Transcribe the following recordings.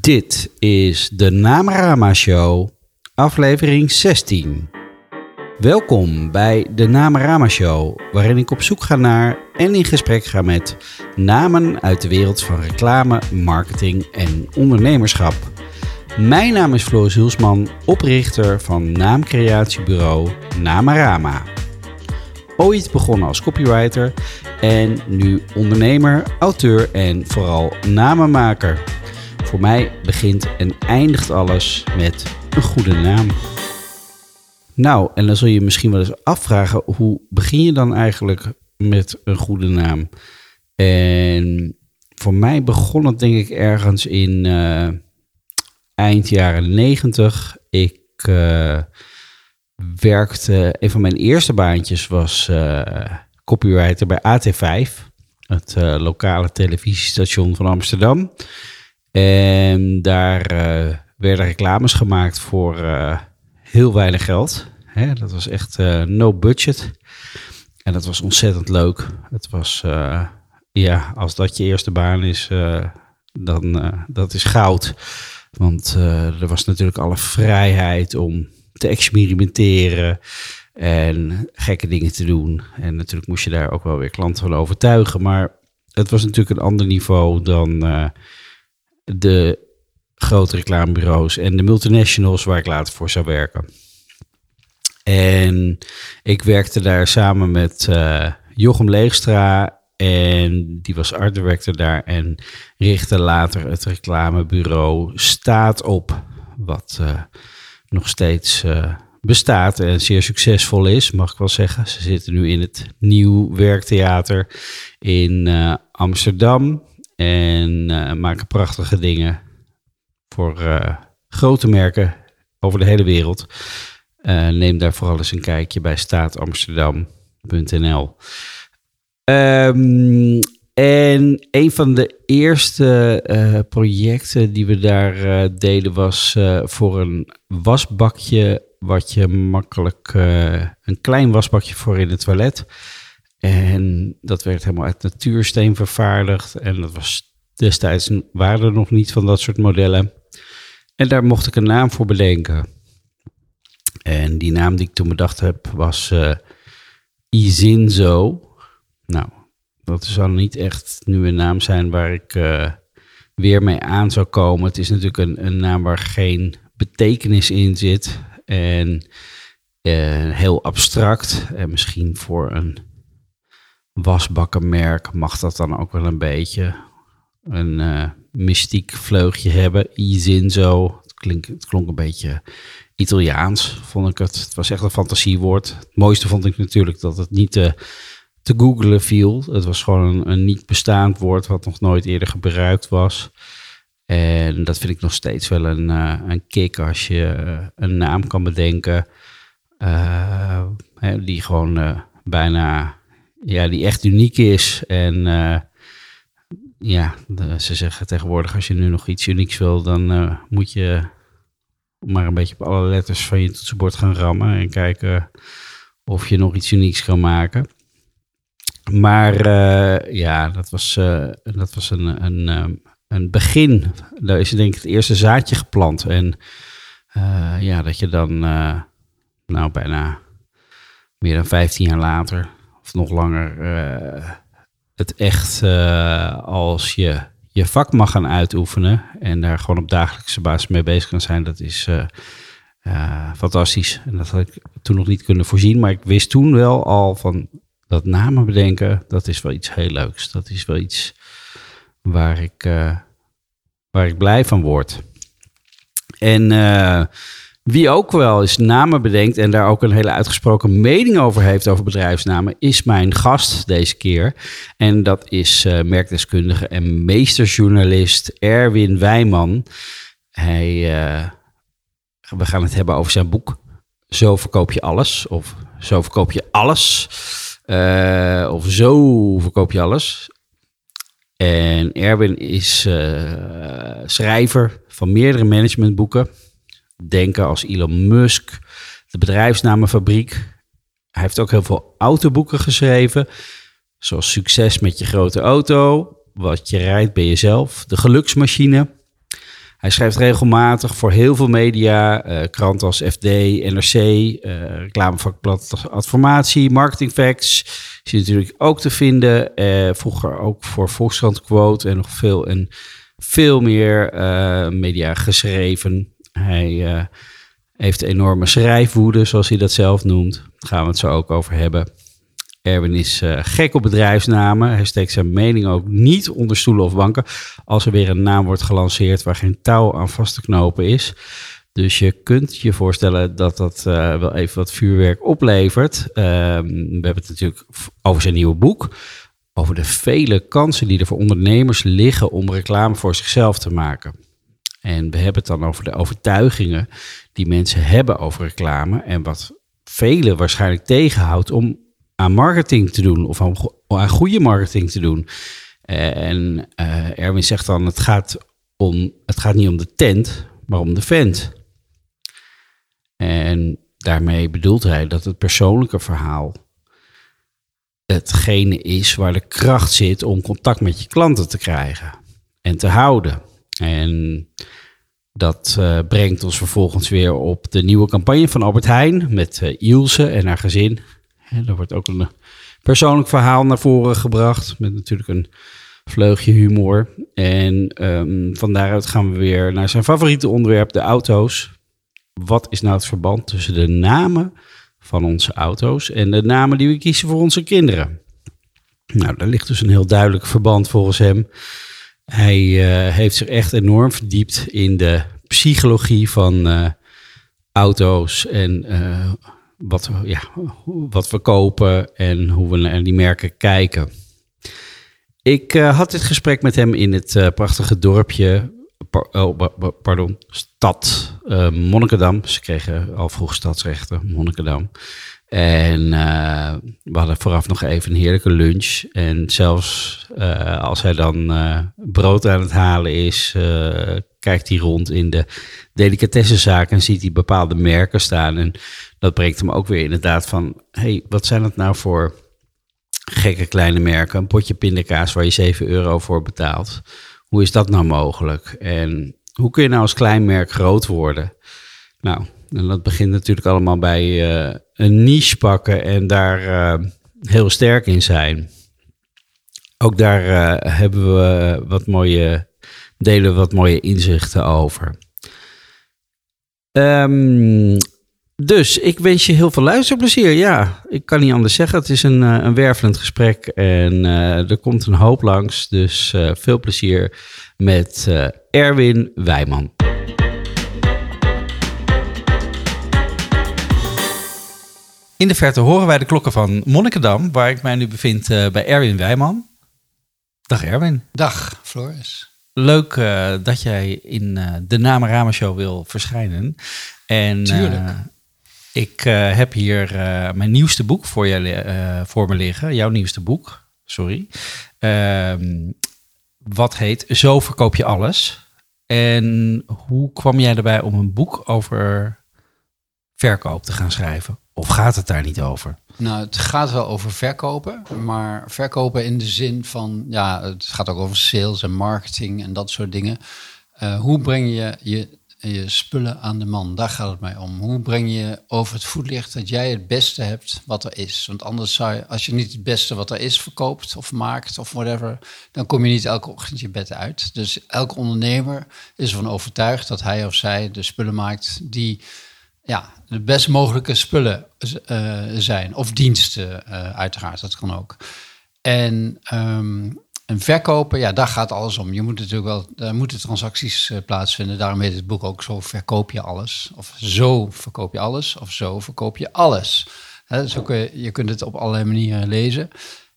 Dit is de Namarama Show, aflevering 16. Welkom bij de Namarama Show, waarin ik op zoek ga naar en in gesprek ga met namen uit de wereld van reclame, marketing en ondernemerschap. Mijn naam is Floris Hulsman, oprichter van naamcreatiebureau Namarama. Ooit begonnen als copywriter en nu ondernemer, auteur en vooral namenmaker. Voor mij begint en eindigt alles met een goede naam. Nou, en dan zul je misschien wel eens afvragen, hoe begin je dan eigenlijk met een goede naam? En voor mij begon het denk ik ergens in uh, eind jaren negentig. Ik uh, werkte, een van mijn eerste baantjes was uh, copywriter bij AT5, het lokale televisiestation van Amsterdam. En daar uh, werden reclames gemaakt voor uh, heel weinig geld. Hè, dat was echt uh, no budget. En dat was ontzettend leuk. Het was, ja, als dat je eerste baan is, dan dat is goud. Want er was natuurlijk alle vrijheid om te experimenteren en gekke dingen te doen. En natuurlijk moest je daar ook wel weer klanten van overtuigen. Maar het was natuurlijk een ander niveau dan de grote reclamebureaus en de multinationals waar ik later voor zou werken. En ik werkte daar samen met uh, Jochem Leegstra en die was art director daar en richtte later het reclamebureau Staat op, wat uh, nog steeds uh, bestaat en zeer succesvol is, mag ik wel zeggen. Ze zitten nu in het Nieuw Werktheater in Amsterdam. En uh, maken prachtige dingen voor uh, grote merken over de hele wereld. Uh, neem daar vooral eens een kijkje bij staatamsterdam.nl. Um, en een van de eerste projecten die we daar deden was voor een wasbakje. Wat je makkelijk, een klein wasbakje voor in het toilet. En dat werd helemaal uit natuursteen vervaardigd. En dat was destijds waren er nog niet van dat soort modellen. En daar mocht ik een naam voor bedenken. En die naam die ik toen bedacht heb was uh, Izinzo. Nou, dat zou niet echt nu een naam zijn waar ik uh, weer mee aan zou komen. Het is natuurlijk een, een naam waar geen betekenis in zit. En uh, heel abstract. En misschien voor een wasbakkenmerk mag dat dan ook wel een beetje een uh, mystiek vleugje hebben. Izinzo. Het, klink, het klonk een beetje Italiaans, vond ik het. Het was echt een fantasiewoord. Het mooiste vond ik natuurlijk dat het niet te, te googlen viel. Het was gewoon een, een niet bestaand woord wat nog nooit eerder gebruikt was. En dat vind ik nog steeds wel een, uh, een kick als je uh, een naam kan bedenken. Die gewoon bijna ja, die echt uniek is. En uh, ja, ze zeggen tegenwoordig, als je nu nog iets unieks wil, dan uh, moet je maar een beetje op alle letters van je toetsenbord gaan rammen en kijken of je nog iets unieks kan maken. Maar uh, ja, dat was, dat was een, een, een begin. Daar is denk ik het eerste zaadje geplant. En ja, dat je dan, nou bijna meer dan 15 jaar later, nog langer uh, het echt uh, als je je vak mag gaan uitoefenen en daar gewoon op dagelijkse basis mee bezig kan zijn, dat is uh, fantastisch. En dat had ik toen nog niet kunnen voorzien, maar ik wist toen wel al van dat namen bedenken, dat is wel iets heel leuks. Dat is wel iets waar ik, waar ik blij van word. En wie ook wel eens namen bedenkt en daar ook een hele uitgesproken mening over heeft over bedrijfsnamen, is mijn gast deze keer. En dat is uh, merkdeskundige en meesterjournalist Erwin Wijman. Hij, uh, we gaan het hebben over zijn boek. Zo verkoop je alles. Of zo verkoop je alles. Uh, of zo verkoop je alles. En Erwin is schrijver van meerdere managementboeken denken als Elon Musk, de bedrijfsnamenfabriek. Hij heeft ook heel veel autoboeken geschreven, zoals Succes met je grote auto, Wat je rijdt bij jezelf, De Geluksmachine. Hij schrijft regelmatig voor heel veel media, uh, kranten als FD, NRC, uh, reclamevakblad Adformatie, Marketing Facts. Is natuurlijk ook te vinden. vroeger ook voor Volkskrant Quote en nog veel en veel meer media geschreven. Hij heeft enorme schrijfwoede, zoals hij dat zelf noemt. Daar gaan we het zo ook over hebben. Erwin is uh, gek op bedrijfsnamen. Hij steekt zijn mening ook niet onder stoelen of banken. Als er weer een naam wordt gelanceerd waar geen touw aan vast te knopen is. Dus je kunt je voorstellen dat dat uh, wel even wat vuurwerk oplevert. Uh, we hebben het natuurlijk over zijn nieuwe boek. Over de vele kansen die er voor ondernemers liggen om reclame voor zichzelf te maken. En we hebben het dan over de overtuigingen die mensen hebben over reclame. En wat velen waarschijnlijk tegenhoudt om aan marketing te doen of aan, goede marketing te doen. En uh, Erwin zegt dan: het gaat, om, het gaat niet om de tent, maar om de vent. En daarmee bedoelt hij dat het persoonlijke verhaal hetgene is waar de kracht zit om contact met je klanten te krijgen en te houden. En dat uh, brengt ons vervolgens weer op de nieuwe campagne van Albert Heijn met uh, Ilse en haar gezin. En er wordt ook een persoonlijk verhaal naar voren gebracht met natuurlijk een vleugje humor. En um, van daaruit gaan we weer naar zijn favoriete onderwerp, de auto's. Wat is nou het verband tussen de namen van onze auto's en de namen die we kiezen voor onze kinderen? Nou, daar ligt dus een heel duidelijk verband volgens hem. Hij uh, heeft zich echt enorm verdiept in de psychologie van uh, auto's en uh, wat, ja, wat we kopen en hoe we naar die merken kijken. Ik had dit gesprek met hem in het prachtige dorpje, oh, pardon, stad Monnikendam. Ze kregen al vroeg stadsrechten, Monnikendam. En uh, we hadden vooraf nog even een heerlijke lunch. En zelfs uh, als hij dan uh, brood aan het halen is, kijkt hij rond in de delicatessenzaak en ziet hij bepaalde merken staan. En dat brengt hem ook weer inderdaad van, hey, wat zijn dat nou voor gekke kleine merken? Een potje pindakaas waar je 7 euro voor betaalt. Hoe is dat nou mogelijk? En hoe kun je nou als klein merk groot worden? Nou, en dat begint natuurlijk allemaal bij een niche pakken en daar uh, heel sterk in zijn. Ook daar uh, hebben we wat mooie, delen wat mooie inzichten over. Um, dus ik wens je heel veel luisterplezier. Ja, ik kan niet anders zeggen. Het is een, een wervelend gesprek en er komt een hoop langs. Dus veel plezier met Erwin Wijman. In de verte horen wij de klokken van Monnikendam, waar ik mij nu bevind uh, bij Erwin Wijman. Dag Erwin. Dag Floris. Leuk uh, dat jij in uh, de Namen Show wil verschijnen. En Tuurlijk. ik heb hier mijn nieuwste boek voor, je, voor me liggen. Jouw nieuwste boek, sorry. Ehm, wat heet Zo verkoop je alles. En hoe kwam jij erbij om een boek over verkoop te gaan schrijven? Of gaat het daar niet over? Nou, het gaat wel over verkopen, maar verkopen in de zin van, ja, het gaat ook over sales en marketing en dat soort dingen. Uh, hoe breng je, je je spullen aan de man? Daar gaat het mij om. Hoe breng je over het voetlicht dat jij het beste hebt wat er is? Want anders zou je, als je niet het beste wat er is verkoopt of maakt of whatever, dan kom je niet elke ochtend je bed uit. Dus elke ondernemer is ervan overtuigd dat hij of zij de spullen maakt die ja, de best mogelijke spullen uh, zijn. Of diensten, uh, uiteraard, dat kan ook. En, um, en verkopen, ja, daar gaat alles om. Je moet natuurlijk wel, daar moeten transacties uh, plaatsvinden. Daarom heet het boek ook zo verkoop je alles. Of zo verkoop je alles. Of zo verkoop je alles. He, zo kun je, je kunt het op allerlei manieren lezen.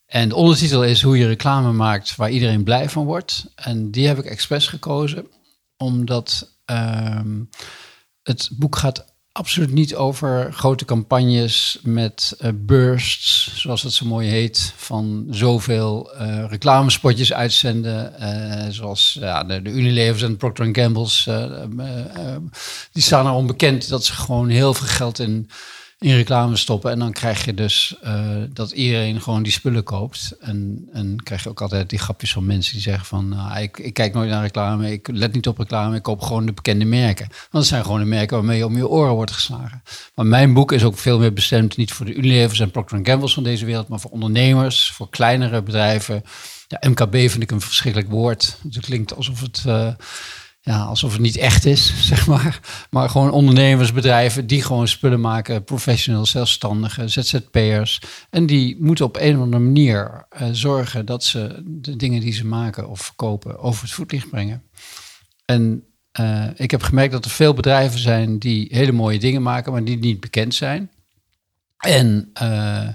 En de ondertitel is hoe je reclame maakt waar iedereen blij van wordt. En die heb ik expres gekozen, omdat um, het boek gaat absoluut niet over grote campagnes met uh, bursts, zoals het zo mooi heet, van zoveel uh, reclamespotjes uitzenden, uh, zoals ja, de, de Unilevers en Procter Gamble's. die staan er onbekend dat ze gewoon heel veel geld in, in reclame stoppen. En dan krijg je dus eh, dat iedereen gewoon die spullen koopt. En, en krijg je ook altijd die grapjes van mensen die zeggen van... Nou, ik, ik kijk nooit naar reclame, ik let niet op reclame, ik koop gewoon de bekende merken. Want dat zijn gewoon de merken waarmee je om je oren wordt geslagen. Maar mijn boek is ook veel meer bestemd niet voor de Unilevers en Procter Gamble's van deze wereld... maar voor ondernemers, voor kleinere bedrijven. Ja, MKB vind ik een verschrikkelijk woord. Het klinkt alsof het... Uh, ja, alsof het niet echt is, zeg maar. Maar gewoon ondernemersbedrijven die gewoon spullen maken, professionals, zelfstandigen, ZZP'ers. En die moeten op een of andere manier uh, zorgen dat ze de dingen die ze maken of verkopen over het voetlicht brengen. En uh, ik heb gemerkt dat er veel bedrijven zijn die hele mooie dingen maken, maar die niet bekend zijn. En, uh,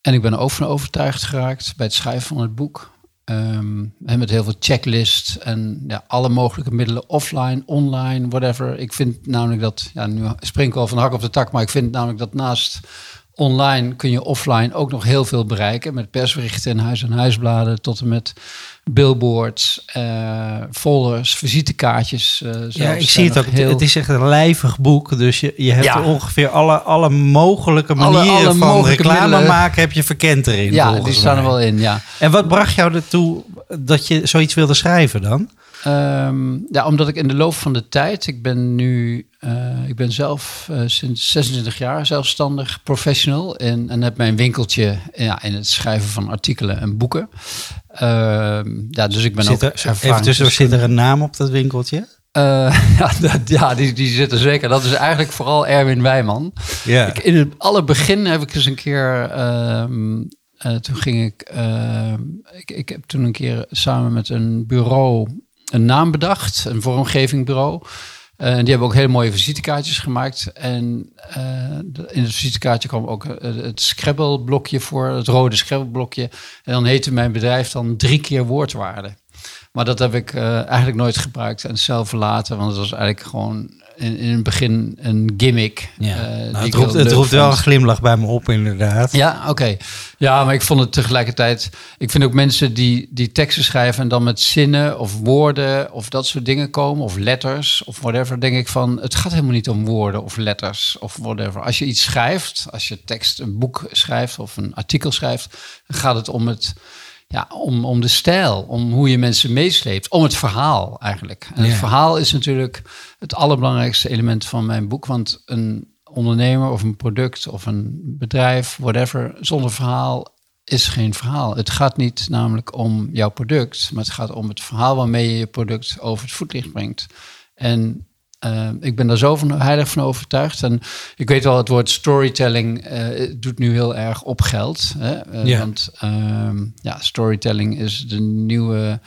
en ik ben ook van overtuigd geraakt bij het schrijven van het boek Um, met heel veel checklists en ja, alle mogelijke middelen, offline, online, whatever. Ik vind namelijk dat, ja, nu spring ik al van hak op de tak, maar ik vind namelijk dat naast online kun je offline ook nog heel veel bereiken. Met persberichten en huis- en huisbladen tot en met billboards, uh, folders, visitekaartjes. Uh, ja, ik zie het ook. Heel... Het is echt een lijvig boek. Dus je, je hebt ja. ongeveer alle, alle mogelijke manieren alle, alle van mogelijke reclame middelen. maken heb je verkend erin. Ja, die staan er wel in, ja. En wat bracht jou ertoe dat je zoiets wilde schrijven dan? Um, ja, omdat ik in de loop van de tijd, ik ben nu, uh, ik ben zelf uh, sinds 26 jaar zelfstandig professional en, en heb mijn winkeltje ja, in het schrijven van artikelen en boeken. Uh, ja, dus ik ben zit er, ook Even tussen, zit er een naam op dat winkeltje? ja, dat, ja die, die zit er zeker. Dat is eigenlijk vooral Erwin Wijman. Ja. Ik, in het alle begin heb ik eens een keer ehm, toen ging ik, uh, ik, ik heb toen een keer samen met een bureau een naam bedacht, een vormgevingbureau. En die hebben ook hele mooie visitekaartjes gemaakt. En uh, in het visitekaartje kwam ook uh, het Scrabble-blokje voor, het rode Scrabble-blokje. En dan heette mijn bedrijf dan drie keer woordwaarde. Maar dat heb ik eigenlijk nooit gebruikt en zelf verlaten, want het was eigenlijk gewoon in, in het begin een gimmick. Ja. Uh, nou, het roept, het roept wel een glimlach bij me op, inderdaad. Ja, oké. Ja, maar ik vond het tegelijkertijd. Ik vind ook mensen die, die teksten schrijven en dan met zinnen of woorden of dat soort dingen komen, of letters of whatever. Denk ik van: het gaat helemaal niet om woorden of letters of whatever. Als je iets schrijft, als je tekst, een boek schrijft of een artikel schrijft, dan gaat het om het ja, om, om de stijl, om hoe je mensen meesleept, om het verhaal eigenlijk. En het verhaal is natuurlijk het allerbelangrijkste element van mijn boek, want een ondernemer of een product of een bedrijf, whatever, zonder verhaal is geen verhaal. Het gaat niet namelijk om jouw product, maar het gaat om het verhaal waarmee je je product over het voetlicht brengt. En uh, ik ben daar zo van, heilig van overtuigd. En ik weet wel, het woord storytelling uh, doet nu heel erg op geld. Hè? Uh, ja. Want uh, ja, storytelling is de nieuwe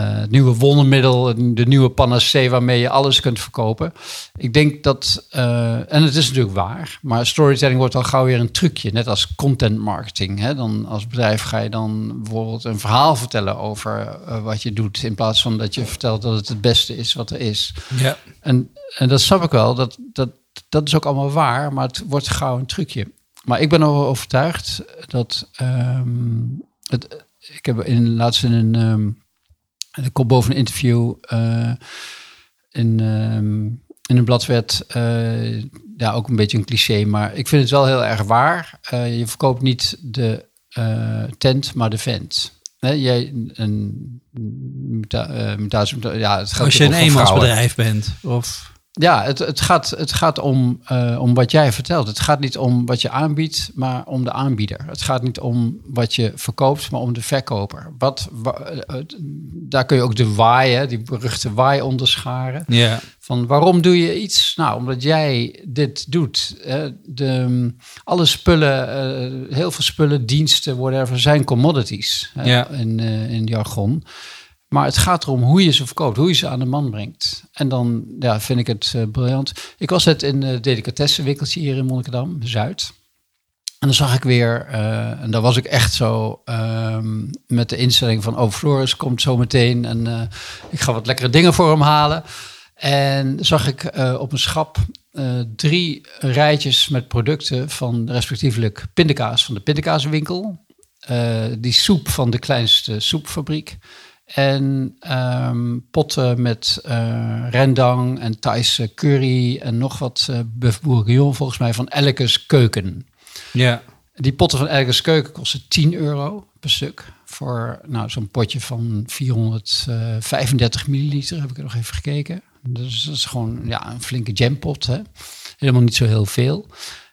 het nieuwe wondermiddel, de nieuwe panacee waarmee je alles kunt verkopen. Ik denk dat, uh, en het is natuurlijk waar, maar storytelling wordt al gauw weer een trucje, net als content marketing. Hè? Dan als bedrijf ga je dan bijvoorbeeld een verhaal vertellen over uh, wat je doet, in plaats van dat je vertelt dat het het beste is wat er is. Ja. En, en dat snap ik wel, dat, dat, dat is ook allemaal waar, maar het wordt gauw een trucje. Maar ik ben er overtuigd dat um, het, ik heb in laatst in een um, ik kom boven een interview uh, in, um, in een blad werd, uh, ja, ook een beetje een cliché, maar ik vind het wel heel erg waar. Uh, je verkoopt niet de tent, maar de vent. Hè, jij een mutatie, ja, het gaat Als je een eenmansbedrijf bent, of ja, het, het, gaat, het gaat om, uh, om wat jij vertelt. Het gaat niet om wat je aanbiedt, maar om de aanbieder. Het gaat niet om wat je verkoopt, maar om de verkoper. Wat, wa, uh, daar kun je ook de why, hè, die beruchte why onderscharen. Van waarom doe je iets? Nou, omdat jij dit doet. Hè. De, alle spullen, uh, heel veel spullen, diensten, whatever, zijn commodities hè, ja. in, in jargon. Maar het gaat erom hoe je ze verkoopt, hoe je ze aan de man brengt. En dan ja, vind ik het uh, briljant. Ik was net in het delicatessenwinkeltje hier in Monnikendam, Zuid. En dan zag ik weer, uh, en daar was ik echt zo uh, met de instelling van... oh, Floris komt zo meteen en ik ga wat lekkere dingen voor hem halen. En zag ik op een schap drie rijtjes met producten van respectievelijk pindakaas van de pindakaaswinkel... die soep van de kleinste soepfabriek En um, potten met uh, rendang en Thaise curry en nog wat uh, bœuf bourguignon volgens mij van Elkes Keuken. Ja. Die potten van Elkes Keuken kosten 10 euro per stuk. Voor nou, zo'n potje van 435 milliliter heb ik er nog even gekeken. Dus dat is gewoon ja, een flinke jampot. Hè? Helemaal niet zo heel veel.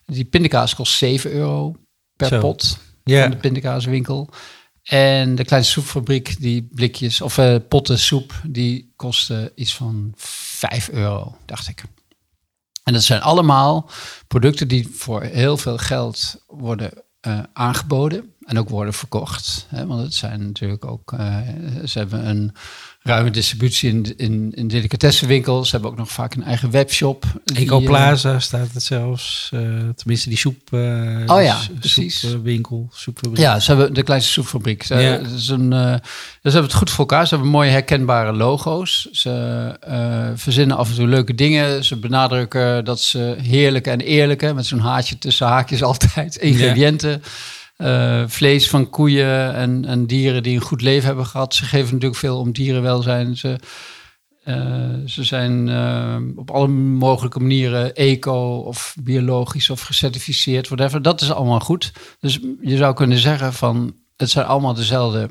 Die pindakaas kost 7 euro per pot yeah. van de pindakaaswinkel. En de kleine soepfabriek, die blikjes of uh, potten soep, die kosten iets van 5 euro, dacht ik. En dat zijn allemaal producten die voor heel veel geld worden uh, aangeboden en ook worden verkocht. Hè? Want het zijn natuurlijk ook, uh, ze hebben een ruime distributie in, in, in delicatessenwinkels. Ze hebben ook nog vaak een eigen webshop. Ecoplaza uh, staat het zelfs. Uh, tenminste, die soep. Oh ja, precies. Soepwinkel, soepfabriek. Ja, ze hebben de kleinste soepfabriek. Ze, ja. is een, dus ze hebben het goed voor elkaar. Ze hebben mooie herkenbare logo's. Ze verzinnen af en toe leuke dingen. Ze benadrukken dat ze heerlijke en eerlijke, met zo'n haatje tussen haakjes altijd, ingrediënten. Ja uh, vlees van koeien en, en, dieren die een goed leven hebben gehad. Ze geven natuurlijk veel om dierenwelzijn. Ze, uh, ze zijn uh, op alle mogelijke manieren eco of biologisch of gecertificeerd, whatever. Dat is allemaal goed. Dus je zou kunnen zeggen van het zijn allemaal dezelfde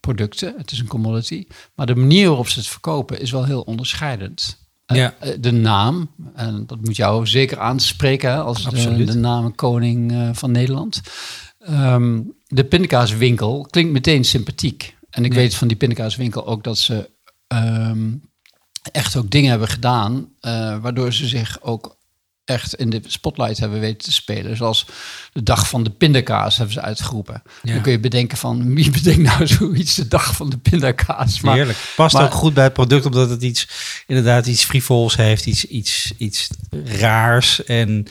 producten. Het is een commodity. Maar de manier waarop ze het verkopen is wel heel onderscheidend. Ja. de naam, en dat moet jou zeker aanspreken als de, de, naam koning van Nederland. Um, de pindakaaswinkel klinkt meteen sympathiek. En ik weet van die pindakaaswinkel ook dat ze um, echt ook dingen hebben gedaan, uh, waardoor ze zich ook echt in de spotlight hebben weten te spelen. Zoals de dag van de pindakaas hebben ze uitgeroepen. Dan kun je bedenken van wie bedenkt nou zoiets de dag van de pindakaas. Maar, Heerlijk. Past ook goed bij het product omdat het iets inderdaad iets frivols heeft, iets, iets, iets raars en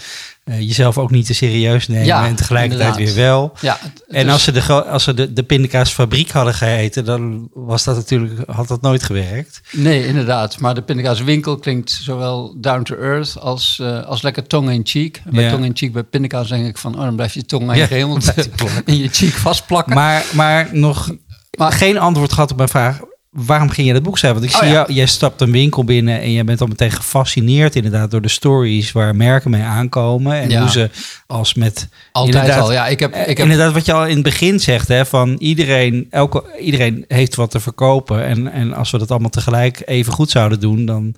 uh, jezelf ook niet te serieus nemen ja, en tegelijkertijd weer wel. Ja, en als ze, de, als ze de, de pindakaasfabriek hadden geheten, dan was dat natuurlijk, had dat nooit gewerkt. Nee, inderdaad. Maar de pindakaaswinkel klinkt zowel down to earth als, uh, als lekker tong in cheek. En bij ja. tong in cheek bij pindakaas denk ik van, oh, dan blijf je tong aan je in je cheek vastplakken. Maar, maar nog maar, geen antwoord gehad op mijn vraag waarom ging je dat boek schrijven? Want ik oh, zie jou, jij stapt een winkel binnen en je bent al meteen gefascineerd inderdaad door de stories waar merken mee aankomen en hoe ze als met altijd al. Ja, ik heb, ik heb inderdaad wat je al in het begin zegt, hè, van iedereen, elke, iedereen heeft wat te verkopen en, en als we dat allemaal tegelijk even goed zouden doen, dan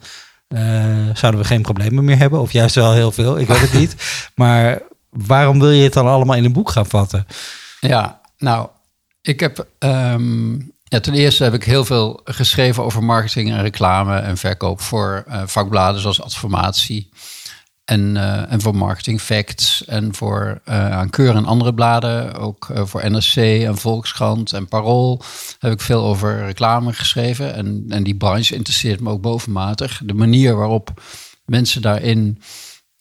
uh, zouden we geen problemen meer hebben, of juist wel heel veel. Ik weet het niet. Maar waarom wil je het dan allemaal in een boek gaan vatten? Ja, nou, ik heb um, ja, ten eerste heb ik heel veel geschreven over marketing en reclame en verkoop voor uh, vakbladen zoals Adformatie. En, uh, en voor Marketing Facts en voor uh, Keur en andere bladen, ook voor NRC en Volkskrant en Parool heb ik veel over reclame geschreven. En, en die branche interesseert me ook bovenmatig. De manier waarop mensen daarin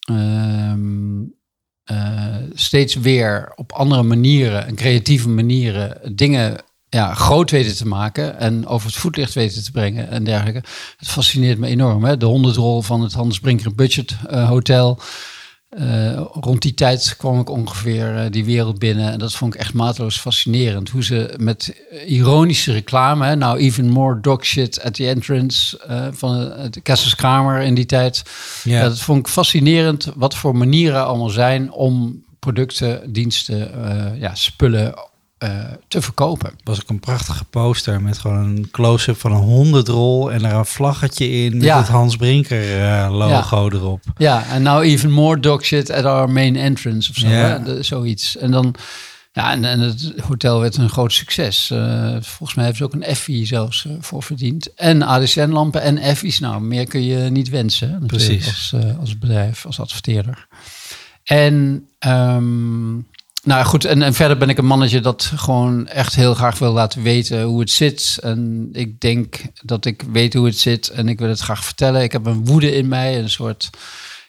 ehm, steeds weer op andere manieren en creatieve manieren dingen ja, groot weten te maken en over het voetlicht weten te brengen en dergelijke. Het fascineert me enorm. Hè? De honderdrol van het Hans Brinker Budget uh, Hotel. Uh, rond die tijd kwam ik ongeveer uh, die wereld binnen. En dat vond ik echt mateloos fascinerend. Hoe ze met ironische reclame, hè, nou even more dog shit at the entrance van de Kesselskamer in die tijd. Ja. dat vond ik fascinerend wat voor manieren allemaal zijn om producten, diensten, ja, spullen uh, te verkopen. was ook een prachtige poster met gewoon een close-up van een hondendrol en er een vlaggetje in met het Hans Brinker uh, logo ja. erop. Ja, en now even more dog shit at our main entrance of zo, ja. zoiets. En dan, ja, en, en, het hotel werd een groot succes. Uh, volgens mij hebben ze ook een Effie zelfs voor verdiend. En ADSN-lampen en Effies. Nou, meer kun je niet wensen. Precies. Als, als bedrijf, als adverteerder. En um, nou goed, en, en verder ben ik een mannetje dat gewoon echt heel graag wil laten weten hoe het zit. En ik denk dat ik weet hoe het zit en ik wil het graag vertellen. Ik heb een woede in mij, een soort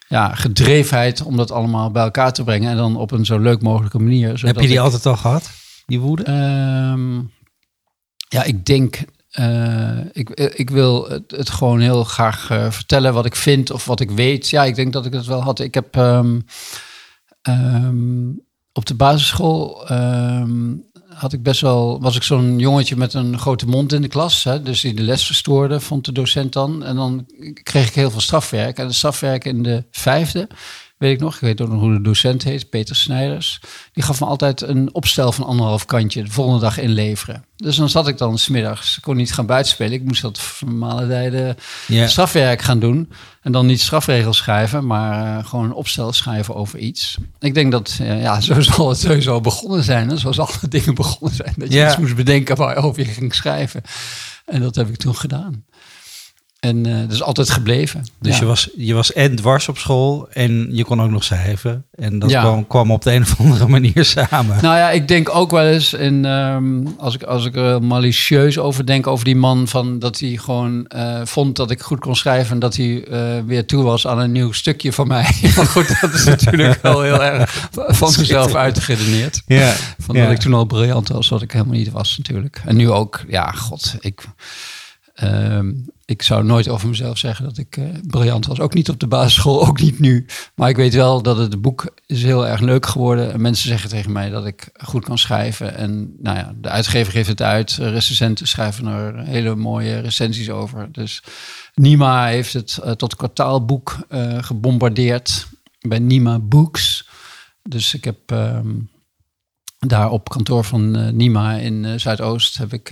ja, gedrevenheid om dat allemaal bij elkaar te brengen. En dan op een zo leuk mogelijke manier. Heb je die altijd al gehad, die woede? Um, ja, ik denk uh, ik, ik wil het, het, gewoon heel graag uh, vertellen wat ik vind of wat ik weet. Ja, ik denk dat ik het wel had. Ik heb um, um, op de basisschool um, had ik best wel, was ik zo'n jongetje met een grote mond in de klas. Hè, dus die de les verstoorde, vond de docent dan. En dan kreeg ik heel veel strafwerk. En de strafwerk in de vijfde, weet ik nog, ik weet ook nog hoe de docent heet, Peter Snijders. Die gaf me altijd een opstel van anderhalf kantje de volgende dag inleveren. Dus dan zat ik dan smiddags, ik kon niet gaan buitenspelen. Ik moest dat normale tijden strafwerk gaan doen. En dan niet strafregels schrijven, maar eh, gewoon een opstel schrijven over iets. Ik denk dat, eh, ja, zo zal het sowieso begonnen zijn. Hè? Zoals alle dingen begonnen zijn. Dat je iets moest bedenken waarover je ging schrijven. En dat heb ik toen gedaan. En eh dat is altijd gebleven. Dus Ja. je, was, je was en dwars op school en je kon ook nog schrijven. En dat Ja. kwam, kwam op de een of andere manier samen. Nou ja, ik denk ook wel eens, in, ehm, als, ik, als ik er malicieus over denk, over die man, van dat hij gewoon eh, vond dat ik goed kon schrijven en dat hij eh, weer toe was aan een nieuw stukje van mij. maar goed, dat is natuurlijk wel heel erg van mezelf uitgeredeneerd. Ja, Van ja. dat ik toen al briljant was, wat ik helemaal niet was natuurlijk. En nu ook, ja, god, ik, ehm, ik zou nooit over mezelf zeggen dat ik eh, briljant was. Ook niet op de basisschool, ook niet nu. Maar ik weet wel dat het boek is heel erg leuk geworden. En mensen zeggen tegen mij dat ik goed kan schrijven. En nou ja, de uitgever geeft het uit. Recensenten schrijven er hele mooie recensies over. Dus Nima heeft het eh, tot kwartaalboek eh, gebombardeerd bij Nima Books. Dus ik heb ehm, daar op kantoor van Nima in Zuidoost heb ik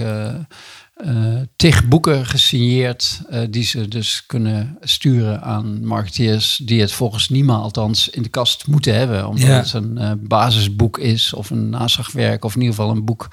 eh tig boeken gesigneerd eh, die ze dus kunnen sturen aan marketeers die het volgens Nima althans in de kast moeten hebben. Omdat Ja. het een eh, basisboek is of een naslagwerk of in ieder geval een boek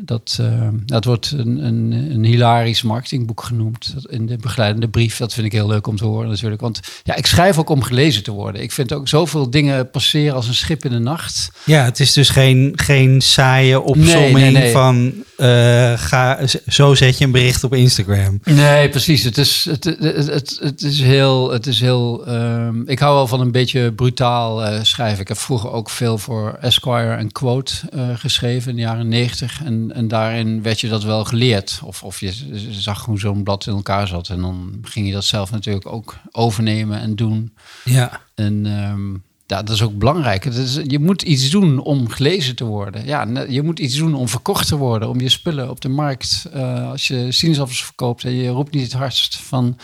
dat, eh, dat wordt een, een, een hilarisch marketingboek genoemd in de begeleidende brief. Dat vind ik heel leuk om te horen natuurlijk. Want ja, ik schrijf ook om gelezen te worden. Ik vind ook zoveel dingen passeren als een schip in de nacht. Ja, het is dus geen, geen saaie opsomming Nee, nee, nee. van eh, ga, zo zet je een bericht op Instagram. Nee, precies. Het is, het, het, het, het is heel. Het is heel ehm, ik hou wel van een beetje brutaal eh, schrijven. Ik heb vroeger ook veel voor Esquire en Quote geschreven in de jaren negentig. En, en daarin werd je dat wel geleerd. Of, of je zag hoe zo'n blad in elkaar zat. En dan ging je dat zelf natuurlijk ook overnemen en doen. Ja, En ehm, ja, dat is ook belangrijk. Het is, je moet iets doen om gelezen te worden. Ja, je moet iets doen om verkocht te worden. Om je spullen op de markt. eh, als je sinaasappels verkoopt en je roept niet het hardst van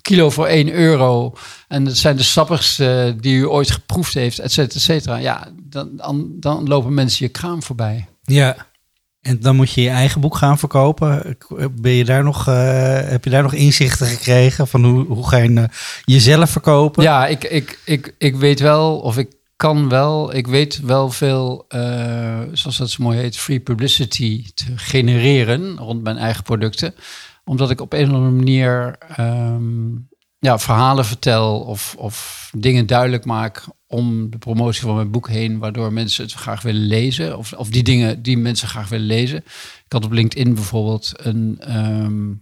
kilo voor 1 euro. En dat zijn de sappigste die u ooit geproefd heeft, et cetera, et cetera. Ja, dan, dan, dan lopen mensen je kraam voorbij. ja. En dan moet je je eigen boek gaan verkopen. Ben je daar nog, eh, heb je daar nog inzichten gekregen van hoe, hoe ga je eh, jezelf verkopen? Ja, ik, ik, ik, ik weet wel, of ik kan wel, ik weet wel veel, eh, zoals dat zo mooi heet, free publicity te genereren rond mijn eigen producten. Omdat ik op een of andere manier ehm, ja, verhalen vertel of, of dingen duidelijk maak om de promotie van mijn boek heen, waardoor mensen het graag willen lezen. Of, of die dingen die mensen graag willen lezen. Ik had op LinkedIn bijvoorbeeld een, ehm,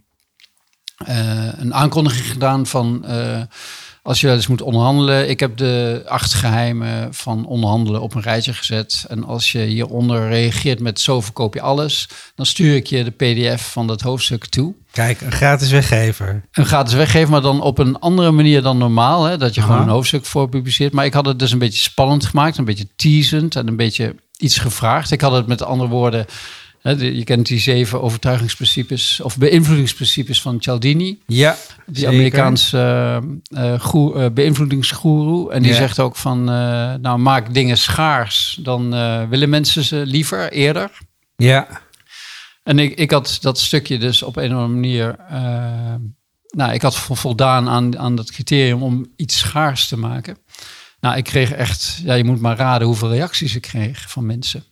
eh, een aankondiging gedaan van eh, als je wel eens moet onderhandelen. Ik heb de acht geheimen van onderhandelen op een rijtje gezet. En als je hieronder reageert met zo verkoop je alles, dan stuur ik je de pdf van dat hoofdstuk toe. Kijk, een gratis weggever. Een gratis weggeven, maar dan op een andere manier dan normaal. Hè? Dat je Aha. gewoon een hoofdstuk voor publiceert. Maar ik had het dus een beetje spannend gemaakt, een beetje teasend en een beetje iets gevraagd. Ik had het met andere woorden. Je kent die zeven overtuigingsprincipes of beïnvloedingsprincipes van Cialdini. Ja, Die zeker. Amerikaanse eh, eh, goe- eh, beïnvloedingsgoeroe. En die Ja. zegt ook van, nou maak dingen schaars. Dan willen mensen ze liever eerder. Ja, En ik, ik had dat stukje dus op een of andere manier... nou, ik had vo- voldaan aan, aan dat criterium om iets schaars te maken. Nou, ik kreeg echt... Ja, je moet maar raden hoeveel reacties ik kreeg van mensen.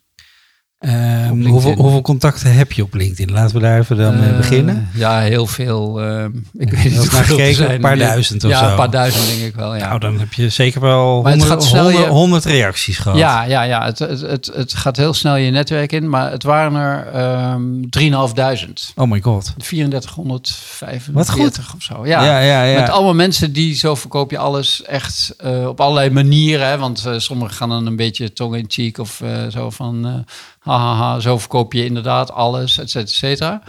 Ehm, hoeveel, hoeveel contacten heb je op LinkedIn? Laten we daar even dan mee Eh, beginnen. Ja, heel veel. eh, ik weet je niet hoeveel gekeken? zijn. Een paar duizend of ja, zo? een paar duizend denk ik wel, ja. Nou, dan heb je zeker wel Maar het 100, gaat snel je- 100, 100 reacties gehad. Ja, ja, ja. Het, het, het, het gaat heel snel je netwerk in, maar het waren er ehm 3.500. Oh my god. 3445 Wat goed. of zo. Ja, Ja, ja, ja. Met allemaal mensen die zo verkoop je alles echt eh, op allerlei manieren. Hè? Want eh, sommigen gaan dan een beetje tong in cheek of eh, zo van... hahaha, zo verkoop je inderdaad alles, et cetera, et cetera.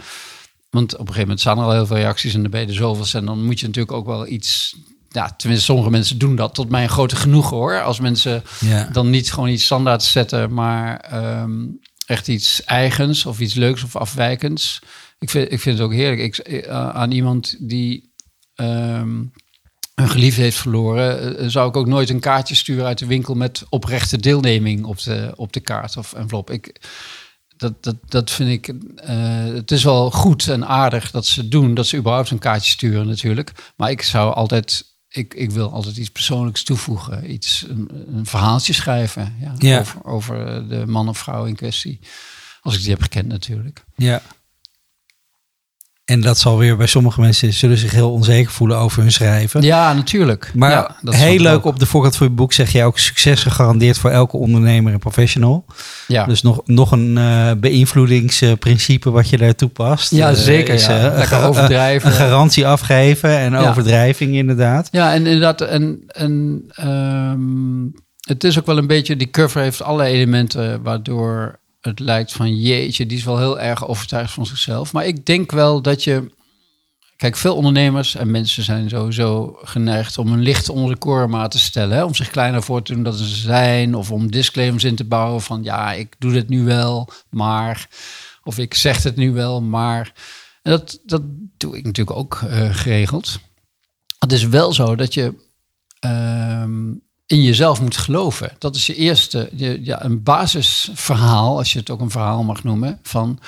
Want op een gegeven moment staan er al heel veel reacties en dan ben je er zoveel. En dan moet je natuurlijk ook wel iets... Ja, tenminste, sommige mensen doen dat tot mijn grote genoegen hoor. Als mensen ja. dan niet gewoon iets standaard zetten, maar ehm, echt iets eigens of iets leuks of afwijkends. Ik vind, ik vind het ook heerlijk. Ik, eh, aan iemand die ehm, een geliefde heeft verloren, eh, zou ik ook nooit een kaartje sturen uit de winkel met oprechte deelneming op de, op de kaart of envelop. Ik, dat, dat, dat vind ik. eh, het is wel goed en aardig dat ze doen, dat ze überhaupt een kaartje sturen natuurlijk. Maar ik zou altijd. Ik, ik wil altijd iets persoonlijks toevoegen. Iets, een, een verhaaltje schrijven ja, Ja. Over, over de man of vrouw in kwestie. Als ik die heb gekend natuurlijk. Ja. En dat zal weer bij sommige mensen zullen zich heel onzeker voelen over hun schrijven. Ja, natuurlijk. Maar ja, dat heel leuk ook. op de voorkant van je boek zeg je ook succes gegarandeerd voor elke ondernemer en professional. Ja. Dus nog, nog een eh, beïnvloedingsprincipe wat je daar toepast. Ja, Eh, zeker, is, ja. Lekker een- overdrijven. Een garantie afgeven en Ja. overdrijving inderdaad. Ja, en inderdaad, en, en ehm, het is ook wel een beetje, die cover heeft alle elementen waardoor het lijkt van jeetje, die is wel heel erg overtuigd van zichzelf. Maar ik denk wel dat je, kijk, veel ondernemers en mensen zijn sowieso geneigd om een licht onder de te stellen. Hè? Om zich kleiner voor te doen dan ze zijn, of om disclaimers in te bouwen van ja, ik doe dit nu wel, maar, of ik zeg het nu wel, maar. En dat, dat doe ik natuurlijk ook eh, geregeld. Het is wel zo dat je ehm, in jezelf moet geloven. Dat is je eerste, ja, een basisverhaal, als je het ook een verhaal mag noemen, van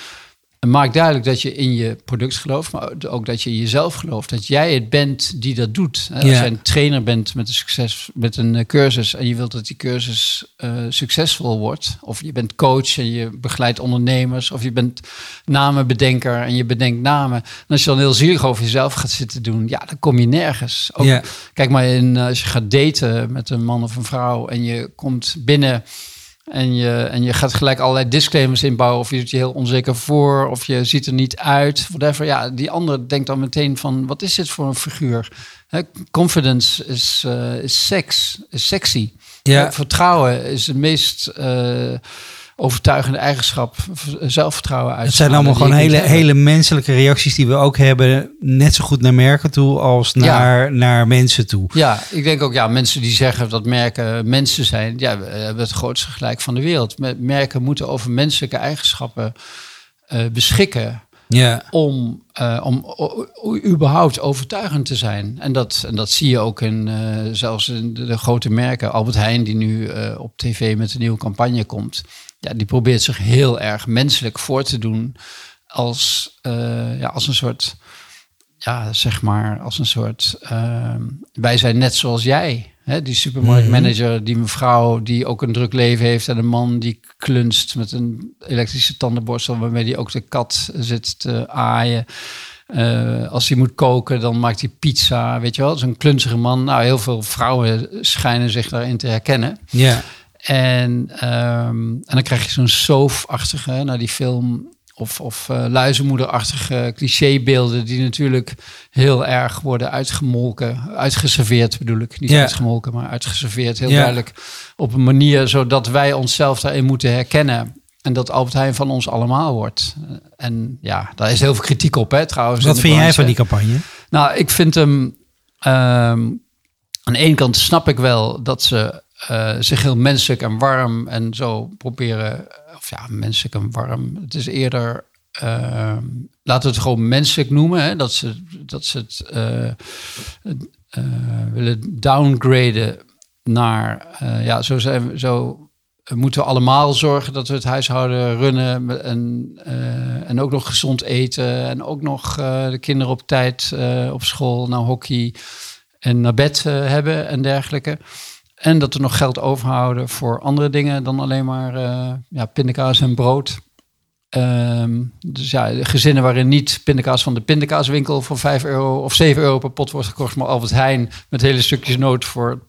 maak duidelijk dat je in je product gelooft, maar ook dat je in jezelf gelooft. Dat jij het bent die dat doet. Hè, Als jij een trainer bent met een, succes, met een eh, cursus en je wilt dat die cursus eh, succesvol wordt, of je bent coach en je begeleidt ondernemers, of je bent namenbedenker en je bedenkt namen. En als je dan heel zielig over jezelf gaat zitten doen, ja, dan kom je nergens. Ook, Ja. Kijk maar, in, eh, als je gaat daten met een man of een vrouw en je komt binnen en je, en je gaat gelijk allerlei disclaimers inbouwen of je doet je heel onzeker voor of je ziet er niet uit, whatever. Ja, die andere denkt dan meteen van, wat is dit voor een figuur? Confidence is, eh, is seks, is sexy. Ja. Vertrouwen is het meest eh, overtuigende eigenschap. Zelfvertrouwen uit. Het zijn allemaal gewoon hele, hele menselijke reacties die we ook hebben. Net zo goed naar merken toe als naar, naar mensen toe. Ja, ik denk ook, ja, mensen die zeggen dat merken mensen zijn, ja, we hebben het grootste gelijk van de wereld. Merken moeten over menselijke eigenschappen eh, beschikken Ja, om, eh, om überhaupt overtuigend te zijn. En dat, en dat zie je ook in eh, zelfs in de, de grote merken. Albert Heijn, die nu op tv met een nieuwe campagne komt. Ja, die probeert zich heel erg menselijk voor te doen als, eh, ja, als een soort, ja, zeg maar, als een soort, ehm, wij zijn net zoals jij. Hè, die supermarktmanager, die mevrouw die ook een druk leven heeft en een man die klunst met een elektrische tandenborstel waarmee die ook de kat zit te aaien. Eh, als hij moet koken, dan maakt hij pizza, weet je wel. Zo'n klunzige man. Nou, heel veel vrouwen schijnen zich daarin te herkennen. ja. En, ehm, en dan krijg je zo'n soap-achtige, naar die film, of, of eh, luizenmoederachtige clichébeelden die natuurlijk heel erg worden uitgemolken, uitgeserveerd bedoel ik. Niet Ja. uitgemolken, maar uitgeserveerd, heel Ja. duidelijk. Op een manier zodat wij onszelf daarin moeten herkennen. En dat Albert Heijn van ons allemaal wordt. En ja, daar is heel veel kritiek op, hè, trouwens. Wat vind jij van die campagne? Nou, ik vind hem. ehm, aan de ene kant snap ik wel dat ze eh, zich heel menselijk en warm en zo proberen. Of ja, menselijk en warm. Het is eerder. ehm, laten we het gewoon menselijk noemen. Hè, dat ze, dat ze het eh, eh, willen downgraden naar. ja, zo zijn we. Zo moeten we allemaal zorgen dat we het huishouden runnen en, en ook nog gezond eten en ook nog de kinderen op tijd op school naar hockey en naar bed hebben en dergelijke. En dat we nog geld overhouden voor andere dingen dan alleen maar eh, ja, pindakaas en brood. Ehm, dus ja, gezinnen waarin niet pindakaas van de pindakaaswinkel voor 5 euro of 7 euro per pot wordt gekocht, maar Albert Heijn met hele stukjes noot voor,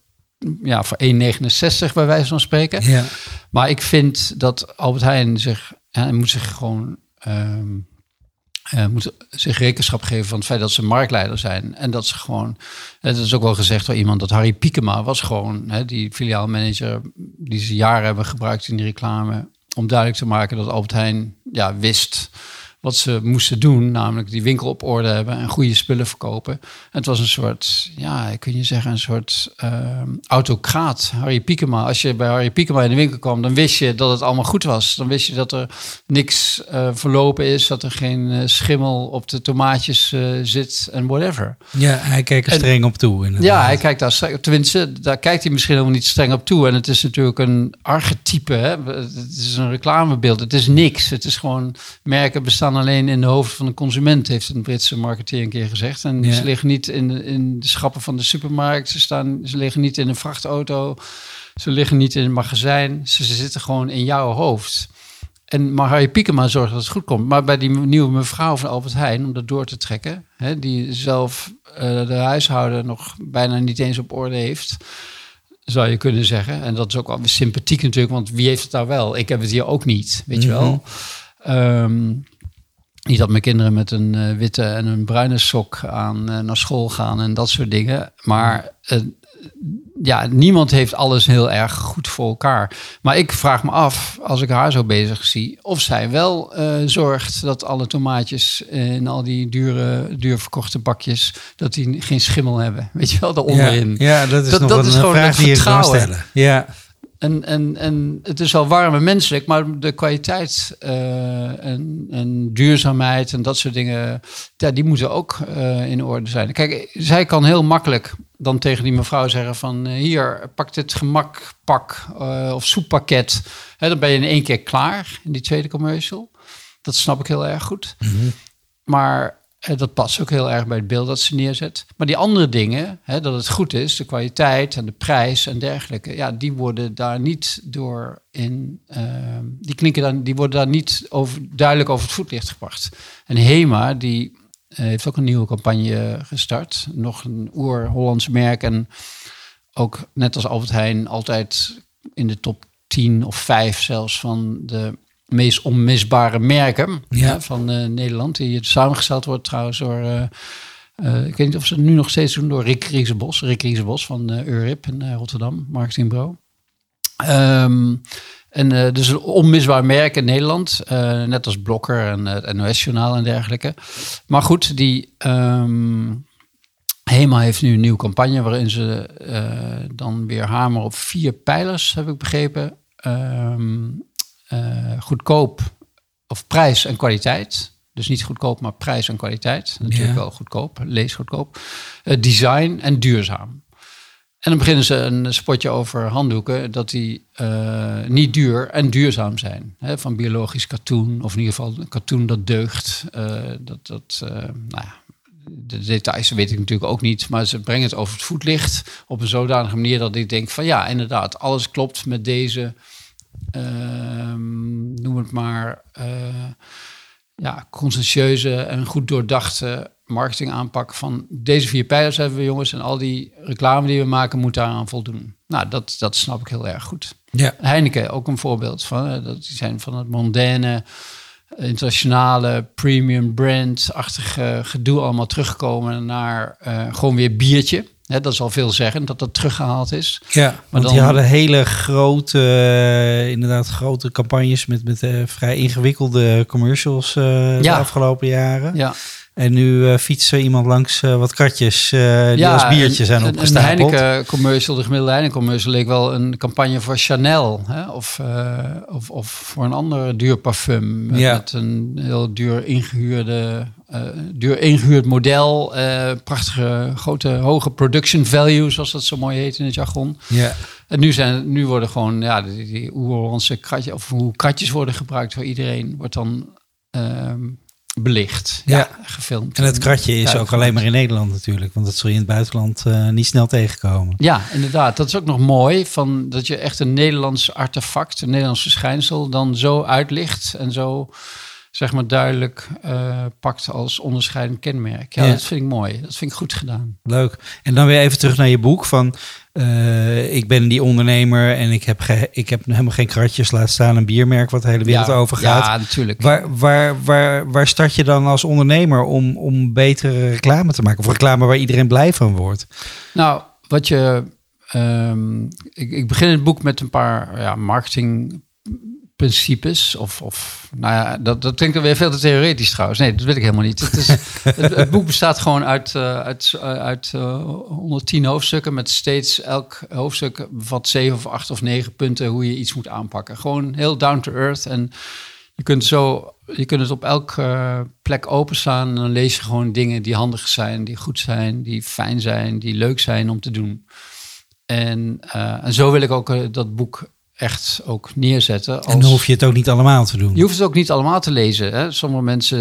ja, voor 1,69 bij wijze van spreken. Ja. Maar ik vind dat Albert Heijn zich, ja, hij moet zich gewoon ehm, eh, moet zich rekenschap geven van het feit dat ze marktleider zijn. En dat ze gewoon, het is ook wel gezegd door iemand dat Harry Piekema was gewoon hè, die filiaalmanager die ze jaren hebben gebruikt in die reclame. Om duidelijk te maken dat Albert Heijn ja, wist wat ze moesten doen, namelijk die winkel op orde hebben en goede spullen verkopen. En het was een soort, ja, kun je zeggen, een soort ehm, autocraat. Harry Piekema. Als je bij Harry Piekema in de winkel kwam, dan wist je dat het allemaal goed was. Dan wist je dat er niks eh, verlopen is, dat er geen eh, schimmel op de tomaatjes eh, zit en whatever. Ja, hij keek er En- streng op toe. inderdaad. Ja, hij kijkt daar streng, tenminste, daar kijkt hij misschien helemaal niet streng op toe. En het is natuurlijk een archetype, hè? het is een reclamebeeld, het is niks. Het is gewoon, merken bestaan alleen in de hoofd van de consument, heeft een Britse marketeer een keer gezegd. En Ja. ze liggen niet in de, in de schappen van de supermarkt, ze, staan, ze liggen niet in een vrachtauto, ze liggen niet in een magazijn, ze, ze zitten gewoon in jouw hoofd. En maar Harry Piekema zorgt dat het goed komt. Maar bij die nieuwe mevrouw van Albert Heijn, om dat door te trekken, hè, die zelf eh, de huishouden nog bijna niet eens op orde heeft, zou je kunnen zeggen. En dat is ook wel sympathiek natuurlijk, want wie heeft het daar wel? Ik heb het hier ook niet, weet je wel. Ehm, niet dat mijn kinderen met een eh, witte en een bruine sok aan eh, naar school gaan en dat soort dingen. Maar eh, ja, niemand heeft alles heel erg goed voor elkaar. Maar ik vraag me af, als ik haar zo bezig zie, of zij wel zorgt dat alle tomaatjes en al die dure, duur verkochte bakjes, dat die geen schimmel hebben. Weet je wel, daaronderin. ja, dat is Dat- nog dat een is gewoon vraag die je kan stellen. Ja, En, en, en het is wel warm en menselijk, maar de kwaliteit eh, en, en duurzaamheid en dat soort dingen, ja, die moeten ook eh, in orde zijn. Kijk, zij kan heel makkelijk dan tegen die mevrouw zeggen van... eh, hier, pak dit gemakpak eh, of soeppakket. Hè, dan ben je in één keer klaar in die tweede commercial. Dat snap ik heel erg goed. Maar eh, dat past ook heel erg bij het beeld dat ze neerzet. Maar die andere dingen, hè, dat het goed is, de kwaliteit en de prijs en dergelijke, ja, die worden daar niet door in, eh, die klinken dan, die worden daar niet over, duidelijk over het voetlicht gebracht. En Hema, die eh, heeft ook een nieuwe campagne gestart, nog een oer-Hollands merk en ook net als Albert Heijn altijd in de top 10 of 5 zelfs van de meest onmisbare merken Ja. hè, van eh, Nederland. Die samengesteld wordt trouwens door, eh, eh, ik weet niet of ze het nu nog steeds doen, door Rick Riesenbos. Rick Riesenbos van Eurip in Rotterdam, marketingbureau. Ehm, en dus een onmisbaar merk in Nederland, net als Blokker en het NOS-journaal en dergelijke. Maar goed, die ehm, Hema heeft nu een nieuwe campagne waarin ze dan weer hameren op vier pijlers, heb ik begrepen. Ehm, eh, goedkoop of prijs en kwaliteit. Dus niet goedkoop, maar prijs en kwaliteit. Natuurlijk Ja. wel goedkoop, lees goedkoop. Eh, design en duurzaam. En dan beginnen ze een spotje over handdoeken, dat die eh, niet duur en duurzaam zijn. Hè, van biologisch katoen, of in ieder geval een katoen dat deugt. Dat, dat, nou ja, de details weet ik natuurlijk ook niet, maar ze brengen het over het voetlicht op een zodanige manier dat ik denk van ja, inderdaad, alles klopt met deze, noem het maar, eh, ja, conscientieuze en goed doordachte marketingaanpak van deze vier pijlers hebben we jongens en al die reclame die we maken moet daaraan voldoen. Nou, dat, dat snap ik heel erg goed. ja. Heineken, ook een voorbeeld van. Dat die zijn van het mondaine, internationale, premium brand-achtige gedoe allemaal teruggekomen naar eh, gewoon weer biertje. Dat is al veel zeggen dat dat teruggehaald is. Ja, want dan- die hadden hele grote, eh, inderdaad grote campagnes met, met eh, vrij ingewikkelde commercials eh, de afgelopen jaren. Ja, En nu uh, fietst er iemand langs uh, wat kratjes uh, die ja, als biertje zijn een, opgestapeld. Een Heineken-commercial, de gemiddelde Heineken-commercial, leek wel een campagne voor Chanel. Hè? Of, of, of voor een ander duur parfum. Met, Ja. met een heel duur ingehuurde, uh, duur ingehuurd model. Uh, prachtige, grote, hoge production value, zoals dat zo mooi heet in het jargon. Ja. En nu, zijn, nu worden gewoon, ja, die, die oer-Hollandse kratjes, of hoe kratjes worden gebruikt voor iedereen, wordt dan... Um, belicht, ja, ja, gefilmd. En het kratje is ook alleen maar in Nederland natuurlijk, want dat zul je in het buitenland uh, niet snel tegenkomen. Ja, inderdaad. Dat is ook nog mooi, van dat je echt een Nederlands artefact, een Nederlands verschijnsel, dan zo uitlicht en zo, zeg maar, duidelijk uh, pakt als onderscheidend kenmerk. Ja, ja, dat vind ik mooi. Dat vind ik goed gedaan. Leuk. En dan weer even terug naar je boek van, uh, ik ben die ondernemer en ik heb, ge- ik heb helemaal geen kratjes, laat staan een biermerk wat de hele wereld ja, over gaat. Ja, natuurlijk. Waar, waar, waar, waar start je dan als ondernemer om, om betere reclame te maken? Of reclame waar iedereen blij van wordt? Nou, wat je... Um, ik, ik begin het boek met een paar ja, marketing principes. Of, of nou ja, dat, dat klinkt weer veel te theoretisch trouwens. Nee, dat weet ik helemaal niet. Het, boek bestaat gewoon uit, uh, uit, uh, uit uh, 110 hoofdstukken. Met steeds elk hoofdstuk bevat zeven of acht of negen punten hoe je iets moet aanpakken. Gewoon heel down to earth. En je kunt zo. Je kunt het op elke plek openslaan en dan lees je gewoon dingen die handig zijn, die goed zijn, die fijn zijn, die leuk zijn om te doen. En, en zo wil ik ook dat boek echt ook neerzetten. Als... En dan hoef je het ook niet allemaal te doen. Je hoeft het ook niet allemaal te lezen. Hè? Sommige mensen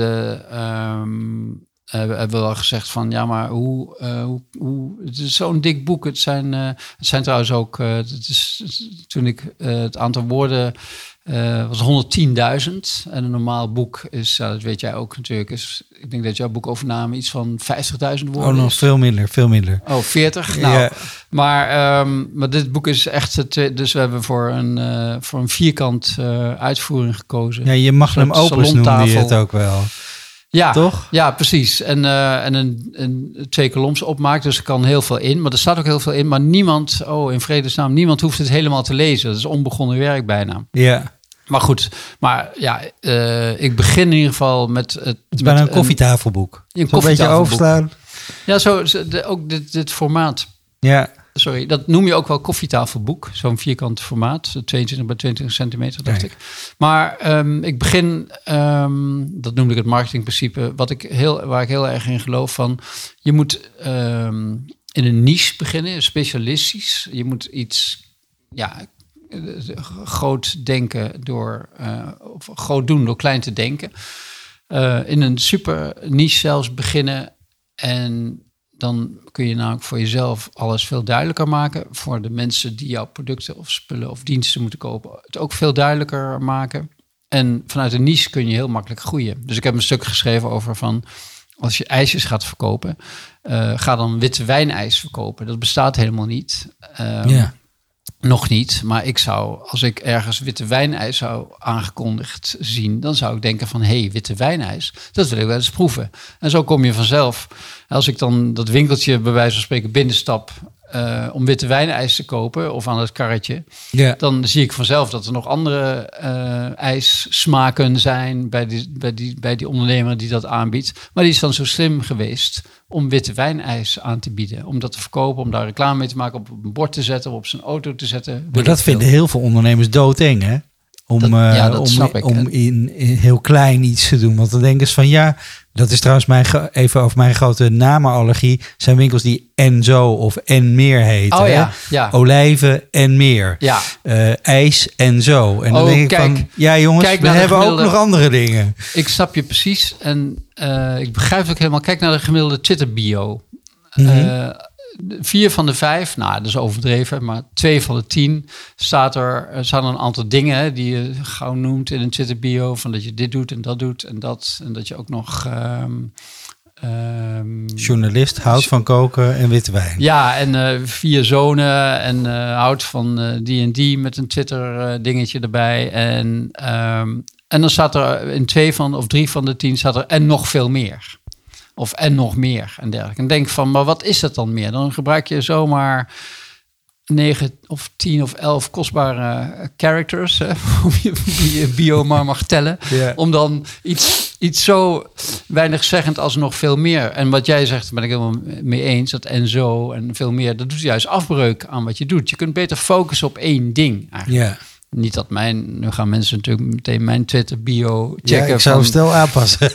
um, hebben wel gezegd van ja, maar hoe, uh, hoe, hoe het is zo'n dik boek. Het zijn, uh, het zijn trouwens ook, het is, toen ik het aantal woorden was 110.000. En een normaal boek is, dat weet jij ook natuurlijk, is, ik denk dat jouw boek overname iets van 50.000 woorden Oh, nog is. veel minder, veel minder. Oh, 40? Nou, Ja. maar, um, maar dit boek is echt, het, dus we hebben voor een, voor een vierkant uitvoering gekozen. Ja, je soort opus noemde je salontafel. het ook wel. Ja, Toch? Ja, precies. En, uh, en een, een twee koloms opmaakt, dus er kan heel veel in. Maar er staat ook heel veel in. Maar niemand, oh in vredesnaam, niemand hoeft het helemaal te lezen. Dat is onbegonnen werk bijna. Ja, Maar goed, maar ja, uh, ik begin in ieder geval met het. het is bijna met een koffietafelboek. Een, een Zo'n beetje koffietafelboek. overslaan. Ja, zo, zo- de, ook dit, dit formaat. Ja, Sorry, dat noem je ook wel koffietafelboek. Zo'n vierkant formaat, 22 bij 20 centimeter, dacht Kijk. ik. Maar ehm, ik begin, ehm, dat noemde ik het marketingprincipe, wat ik heel, waar ik heel erg in geloof van, je moet ehm, in een niche beginnen, specialistisch. Je moet iets, ja, groot denken door, eh, of groot doen door klein te denken. Eh, in een super niche zelfs beginnen en dan kun je namelijk voor jezelf alles veel duidelijker maken. Voor de mensen die jouw producten of spullen of diensten moeten kopen, het ook veel duidelijker maken. En vanuit een niche kun je heel makkelijk groeien. Dus ik heb een stuk geschreven over van als je ijsjes gaat verkopen, eh, ga dan witte wijnijs verkopen. Dat bestaat helemaal niet. Ja. Nog niet, maar ik zou, als ik ergens witte wijnijs zou aangekondigd zien, dan zou ik denken van, hé, hey, witte wijnijs, dat wil ik wel eens proeven. En zo kom je vanzelf. Als ik dan dat winkeltje bij wijze van spreken binnenstap eh, om witte wijnijs te kopen of aan het karretje, ja. dan zie ik vanzelf dat er nog andere eh ijssmaken zijn bij die, bij, die, bij die ondernemer die dat aanbiedt. Maar die is dan zo slim geweest om witte wijnijs aan te bieden. Om dat te verkopen, om daar reclame mee te maken, op een bord te zetten, op zijn auto te zetten. Maar dat vinden heel veel ondernemers doodeng, hè? Om, Dat- eh, ja, dat om, om in, in heel klein iets te doen. Want dan denken ze van ja, dat is trouwens mijn, even over mijn grote namenallergie. Zijn winkels die en zo of en meer heten. Oh ja, ja. Olijven en meer. Ja, Eh, ijs en zo. En dan Oh, denk ik kijk. van, ja jongens, we hebben ook nog andere dingen. ik snap je precies. En eh, ik begrijp het ook helemaal. Kijk naar de gemiddelde Twitter-bio. Mhm. Eh, vier van de vijf, nou dat is overdreven, maar twee van de tien staat er, staan een aantal dingen die je gauw noemt in een Twitter bio, van dat je dit doet en dat doet en dat. En dat je ook nog... ehm, ehm, Journalist houdt van koken en witte wijn. ja, en eh, vier zonen en eh, houdt van eh, die en die met een Twitter dingetje erbij. En, ehm, en dan staat er in twee van of drie van de tien staat er en nog veel meer. Of en nog meer en dergelijke. En denk van, maar wat is dat dan meer? Dan gebruik je zomaar negen of tien of elf kostbare eh, characters, hè, om je, je bio maar mag tellen Ja. om dan iets, iets zo weinig zeggend als nog veel meer. En wat jij zegt, ben ik helemaal mee eens, dat en zo en veel meer, dat doet juist afbreuk aan wat je doet. Je kunt beter focussen op één ding eigenlijk. Ja, Niet dat mijn, nu gaan mensen natuurlijk meteen mijn Twitter bio ja checken. ik zou van, hem stel aanpassen.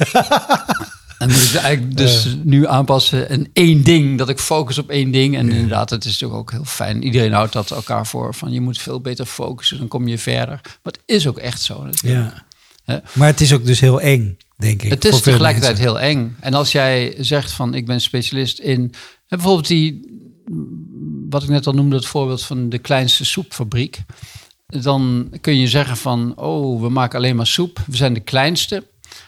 en moet ik eigenlijk dus nu aanpassen en één ding, dat ik focus op één ding. En inderdaad, het is natuurlijk ook heel fijn. Iedereen houdt dat elkaar voor, van je moet veel beter focussen, dan kom je verder. Maar het is ook echt zo natuurlijk. ja. Maar het is ook dus heel eng, denk ik. Het is tegelijkertijd mensen. heel eng. En als jij zegt van ik ben specialist in bijvoorbeeld die wat ik net al noemde, het voorbeeld van de kleinste soepfabriek. Dan kun je zeggen van oh, we maken alleen maar soep. We zijn de kleinste.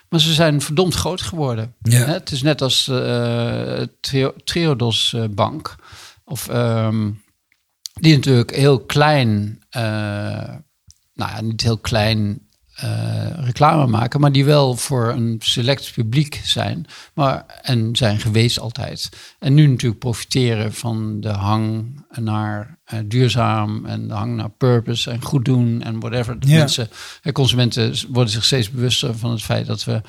Maar ze zijn verdomd groot geworden. Ja. Het is net als eh Trio- Triodos eh, Bank. Of ehm, die natuurlijk heel klein, eh, nou ja, niet heel klein eh, reclame maken, maar die wel voor een select publiek zijn. Maar, en zijn geweest altijd. En nu natuurlijk profiteren van de hang naar eh, duurzaam en de hang naar purpose en goed doen en whatever. De Ja. Mensen, en consumenten worden zich steeds bewuster van het feit dat we,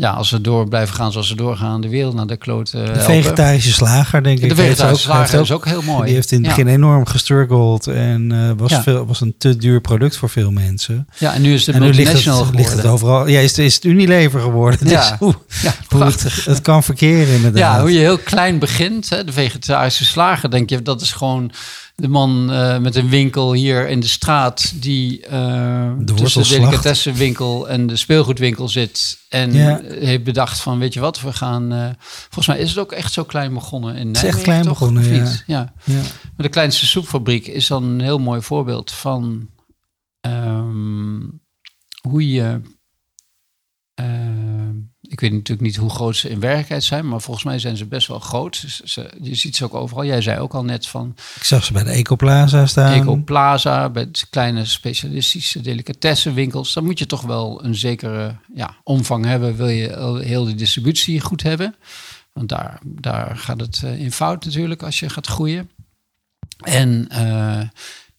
ja, als we door blijven gaan zoals we doorgaan, de wereld naar de kloot eh, De vegetarische slager, denk ik. De vegetarische ook- heeft slager is ook- ook heel mooi. Die heeft in het Ja. begin enorm gestruggeld en eh, was, Ja. veel, was een te duur product voor veel mensen. Ja, en nu is het en nu ligt het, ligt het geworden. overal. Ja, is, het- is het Unilever geworden. Ja. Dus Ja, het, prachtig. het kan verkeren inderdaad. Ja, hoe je heel klein begint. Hè, de vegetarische slager, denk je, dat is gewoon de man eh, met een winkel hier in de straat die tussen de wortels slacht. delicatessenwinkel en de speelgoedwinkel zit en Ja. heeft bedacht van, weet je wat, we gaan. eh, volgens mij is het ook echt zo klein begonnen in is echt Nijmegen, klein toch? begonnen, ja. ja. Ja. Maar de kleinste soepfabriek is dan een heel mooi voorbeeld van ehm, hoe je. Ik weet natuurlijk niet hoe groot ze in werkelijkheid zijn, maar volgens mij zijn ze best wel groot. Ze, je ziet ze ook overal. Jij zei ook al net van Ik zag ze bij de Ecoplaza staan. Eco Plaza, bij kleine specialistische delicatessenwinkels. Dan moet je toch wel een zekere ja, omvang hebben. Wil je heel de distributie goed hebben. Want daar, daar gaat het eh, in fout natuurlijk als je gaat groeien. En eh,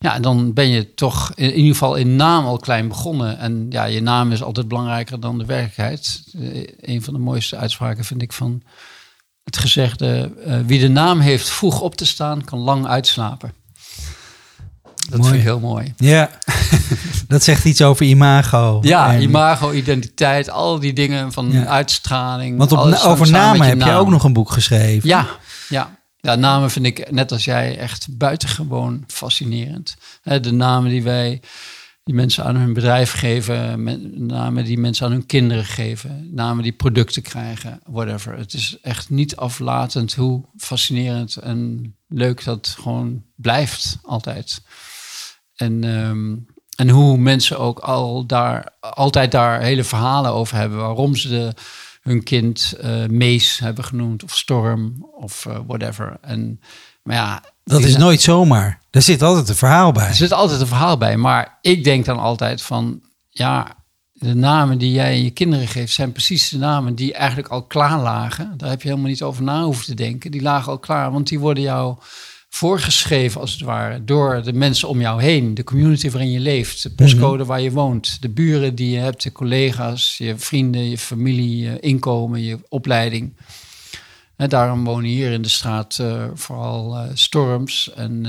ja, dan ben je toch in, in ieder geval in naam al klein begonnen. En ja, je naam is altijd belangrijker dan de werkelijkheid. Eh, een van de mooiste uitspraken vind ik van het gezegde... eh, wie de naam heeft vroeg op te staan, kan lang uitslapen. Dat Mooi. vind ik heel mooi. Ja, dat zegt iets over imago. Ja, En- imago, identiteit, al die dingen van Ja. uitstraling. Want op, over namen heb je ook nog een boek geschreven. Ja, ja. Ja, namen vind ik, net als jij, echt buitengewoon fascinerend. De namen die wij, die mensen aan hun bedrijf geven, men- namen die mensen aan hun kinderen geven, namen die producten krijgen, whatever. Het is echt niet aflatend hoe fascinerend en leuk dat gewoon blijft, altijd. En, ehm, en hoe mensen ook al daar, altijd daar hele verhalen over hebben. Waarom ze de, hun kind eh, Mees hebben genoemd. Of Storm. Of eh, whatever. En, maar ja, Dat is nooit zomaar. Daar zit altijd een verhaal bij. er zit altijd een verhaal bij. Maar ik denk dan altijd van... Ja, de namen die jij je kinderen geeft... zijn precies de namen die eigenlijk al klaar lagen. Daar heb je helemaal niet over na hoeven te denken. Die lagen al klaar, want die worden jou voorgeschreven als het ware door de mensen om jou heen, de community waarin je leeft, de postcode waar je woont, de buren die je hebt, de collega's, je vrienden, je familie, je inkomen, je opleiding. En daarom wonen hier in de straat eh, vooral eh, Storms en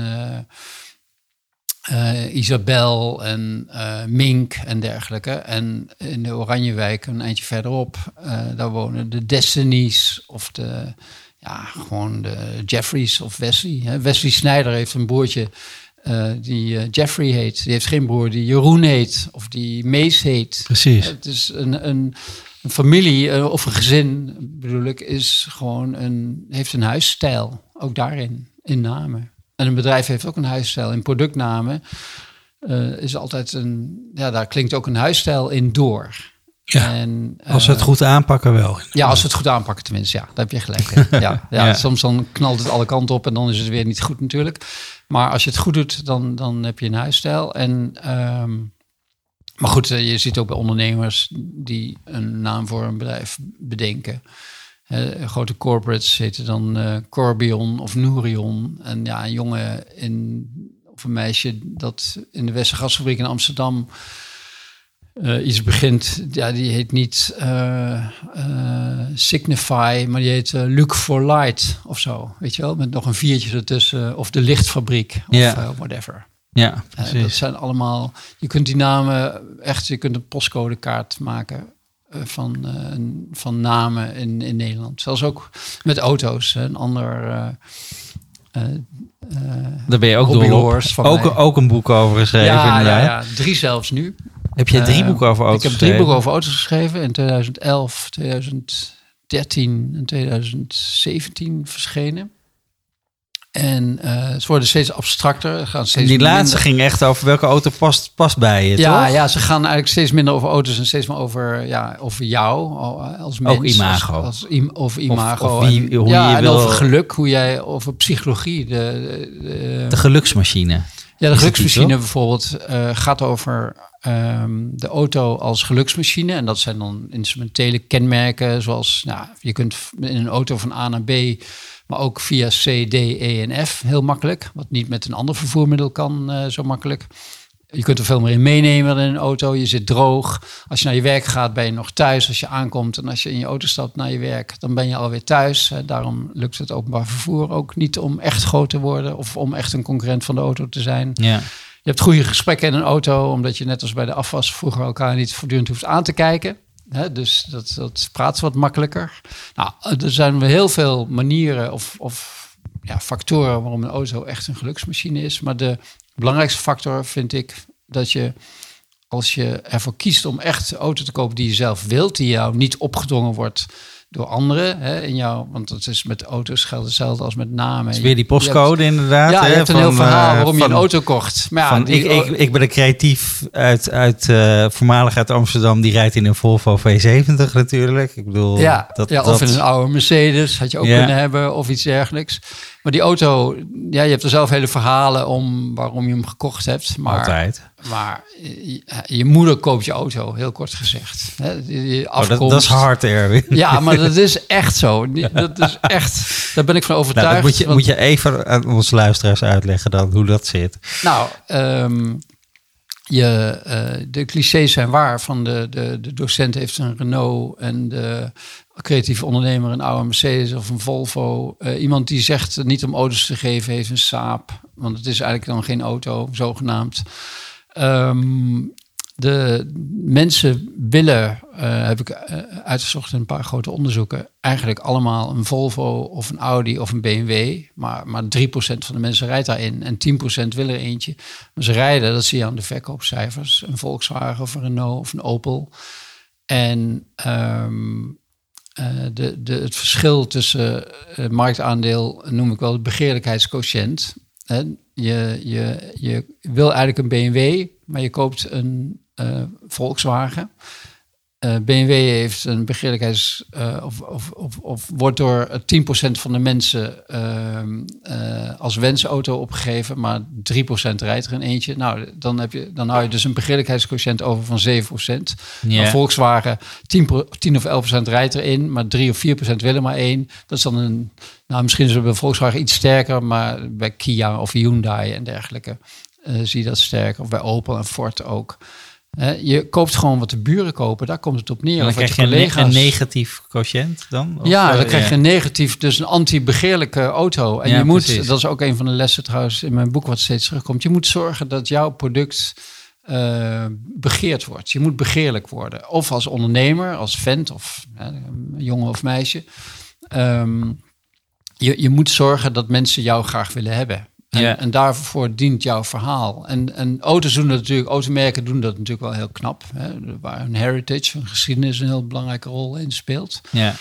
eh, Isabel en Mink en dergelijke. En in de Oranjewijk, een eindje verderop, daar wonen de Destinies of de, ja, gewoon de Jeffries of Wesley. Hè. Wesley Snijder heeft een broertje eh, die eh, Jeffrey heet. Die heeft geen broer die Jeroen heet of die Mees heet. Precies. Het is een, een, een familie eh, of een gezin, bedoel ik, is gewoon een, heeft een huisstijl. Ook daarin, in namen. En een bedrijf heeft ook een huisstijl. In productnamen is altijd een, ja, daar klinkt ook een huisstijl in door. Ja, En, als we het eh, goed aanpakken wel. ja, als we het goed aanpakken tenminste. Ja, daar heb je gelijk. in. Ja, ja, Ja. Soms dan knalt het alle kanten op en dan is het weer niet goed natuurlijk. Maar als je het goed doet, dan, dan heb je een huisstijl. En, ehm, maar goed, eh, je ziet ook bij ondernemers die een naam voor een bedrijf bedenken. Eh, grote corporates heten dan Corbion of Nourion. En ja, een jongen in, of een meisje dat in de Westergasfabriek in Amsterdam eh, iets begint. Ja, die heet niet eh, eh, Signify, maar die heet Look for Light of zo. Weet je wel, met nog een viertje ertussen. Of de lichtfabriek of whatever. Ja, Eh, dat precies. zijn allemaal, je kunt die namen echt, je kunt een postcodekaart maken van, van namen in, in Nederland. Zelfs ook met auto's. Een ander. Daar ben je ook door. Ook, mij. ook een boek over geschreven. ja, ja, ja, drie zelfs nu. Heb je drie Eh, boeken over auto's Ik heb drie boeken over auto's geschreven. In 2011, 2013 en 2017 verschenen. En eh ze worden steeds abstracter. Gaan En steeds die laatste minder- ging echt over welke auto past, past bij je, ja, toch? ja, ze gaan eigenlijk steeds minder over auto's en steeds meer over, ja, over jou als mens. Ook imago. Als, als im- over imago. of wie- en, hoe ja, je en wil- over geluk, hoe jij, over psychologie. De, de, De geluksmachine. ja, de geluksmachine bijvoorbeeld eh, gaat over ehm, de auto als geluksmachine. En dat zijn dan instrumentele kenmerken, zoals nou, je kunt in een auto van A naar B, maar ook via C, D, E en F heel makkelijk. Wat niet met een ander vervoermiddel kan eh, zo makkelijk. Je kunt er veel meer in meenemen dan in een auto. Je zit droog. Als je naar je werk gaat, ben je nog thuis. Als je aankomt en als je in je auto stapt naar je werk, dan ben je alweer thuis. Daarom lukt het openbaar vervoer ook niet om echt groot te worden of om echt een concurrent van de auto te zijn. Ja. Je hebt goede gesprekken in een auto, omdat je net als bij de afwas vroeger elkaar niet voortdurend hoeft aan te kijken. dus dat, dat praat wat makkelijker. Nou, er zijn heel veel manieren of, of ja, factoren waarom een auto echt een geluksmachine is. Maar de belangrijkste factor vind ik dat je als je ervoor kiest om echt de auto te kopen die je zelf wilt, die jou niet opgedrongen wordt door anderen. Hè, in jou, want het is met auto's geldt hetzelfde als met namen. Het is weer die postcode inderdaad. Ja, hè, je hebt een heel verhaal eh, waarom je een auto kocht. Maar ja, van, die, ik, ik, ik ben een creatief uit, uit eh, voormalig uit Amsterdam. Die rijdt in een Volvo V70 natuurlijk. Ik bedoel, ja, dat, ja, of dat, in een oude Mercedes had je ook Ja. kunnen hebben of iets dergelijks. Maar die auto, ja, je hebt er zelf hele verhalen om waarom je hem gekocht hebt. Maar, altijd. maar je, je moeder koopt je auto, heel kort gezegd. Hè, Oh, dat, afkomst. dat is hard, Erwin. Ja, maar dat is echt zo. Die- Dat is echt, daar ben ik van Nou, overtuigd. dat moet, je, want- moet je even aan onze luisteraars uitleggen dan, hoe dat zit. Nou, ehm, je, eh, de clichés zijn waar. Van de, de, de docent heeft een Renault en de creatieve ondernemer een oude Mercedes of een Volvo. Eh, iemand die zegt niet om auto's te geven heeft een Saab. Want het is eigenlijk dan geen auto, zogenaamd. Ehm, de mensen willen, eh, heb ik eh, uitgezocht in een paar grote onderzoeken, eigenlijk allemaal een Volvo of een Audi of een BMW. Maar, maar 3% van de mensen rijdt daarin en 10% willen er eentje. Maar ze rijden, dat zie je aan de verkoopcijfers, een Volkswagen of een Renault of een Opel. En ehm, eh, de, de, het verschil tussen eh, marktaandeel noem ik wel de begeerlijkheidsquotient. Je, je, je wil eigenlijk een BMW, maar je koopt een Volkswagen. Eh, BMW heeft een begeerlijkheids... eh, of, of, of, of wordt door eh, 10% van de mensen eh, als wensauto opgegeven, maar 3% rijdt er in eentje. Nou, dan, heb je, dan hou je dus een begeerlijkheidsquotient over van 7%. Ja. Een Volkswagen 10, pro- 10 of 11 procent rijdt erin, maar 3 of 4 procent willen maar één. Dat is dan een, nou misschien is het bij Volkswagen iets sterker, maar bij Kia of Hyundai en dergelijke eh, zie je dat sterker. Of bij Opel en Ford ook. Je koopt gewoon wat de buren kopen, daar komt het op neer. En dan of krijg je een, ne- collega's. een negatief quotient dan? Of, Ja, eh, dan krijg je een negatief, dus een anti-begeerlijke auto. En Ja, je moet, precies. dat is ook een van de lessen trouwens in mijn boek wat steeds terugkomt. Je moet zorgen dat jouw product eh, begeerd wordt. Je moet begeerlijk worden. Of als ondernemer, als vent of jongen of meisje. Ehm, je, je moet zorgen dat mensen jou graag willen hebben. En, Ja. en daarvoor dient jouw verhaal. En, en auto's doen dat natuurlijk, automerken doen dat natuurlijk wel heel knap. Hè, waar hun heritage, hun geschiedenis een heel belangrijke rol in speelt. Ja.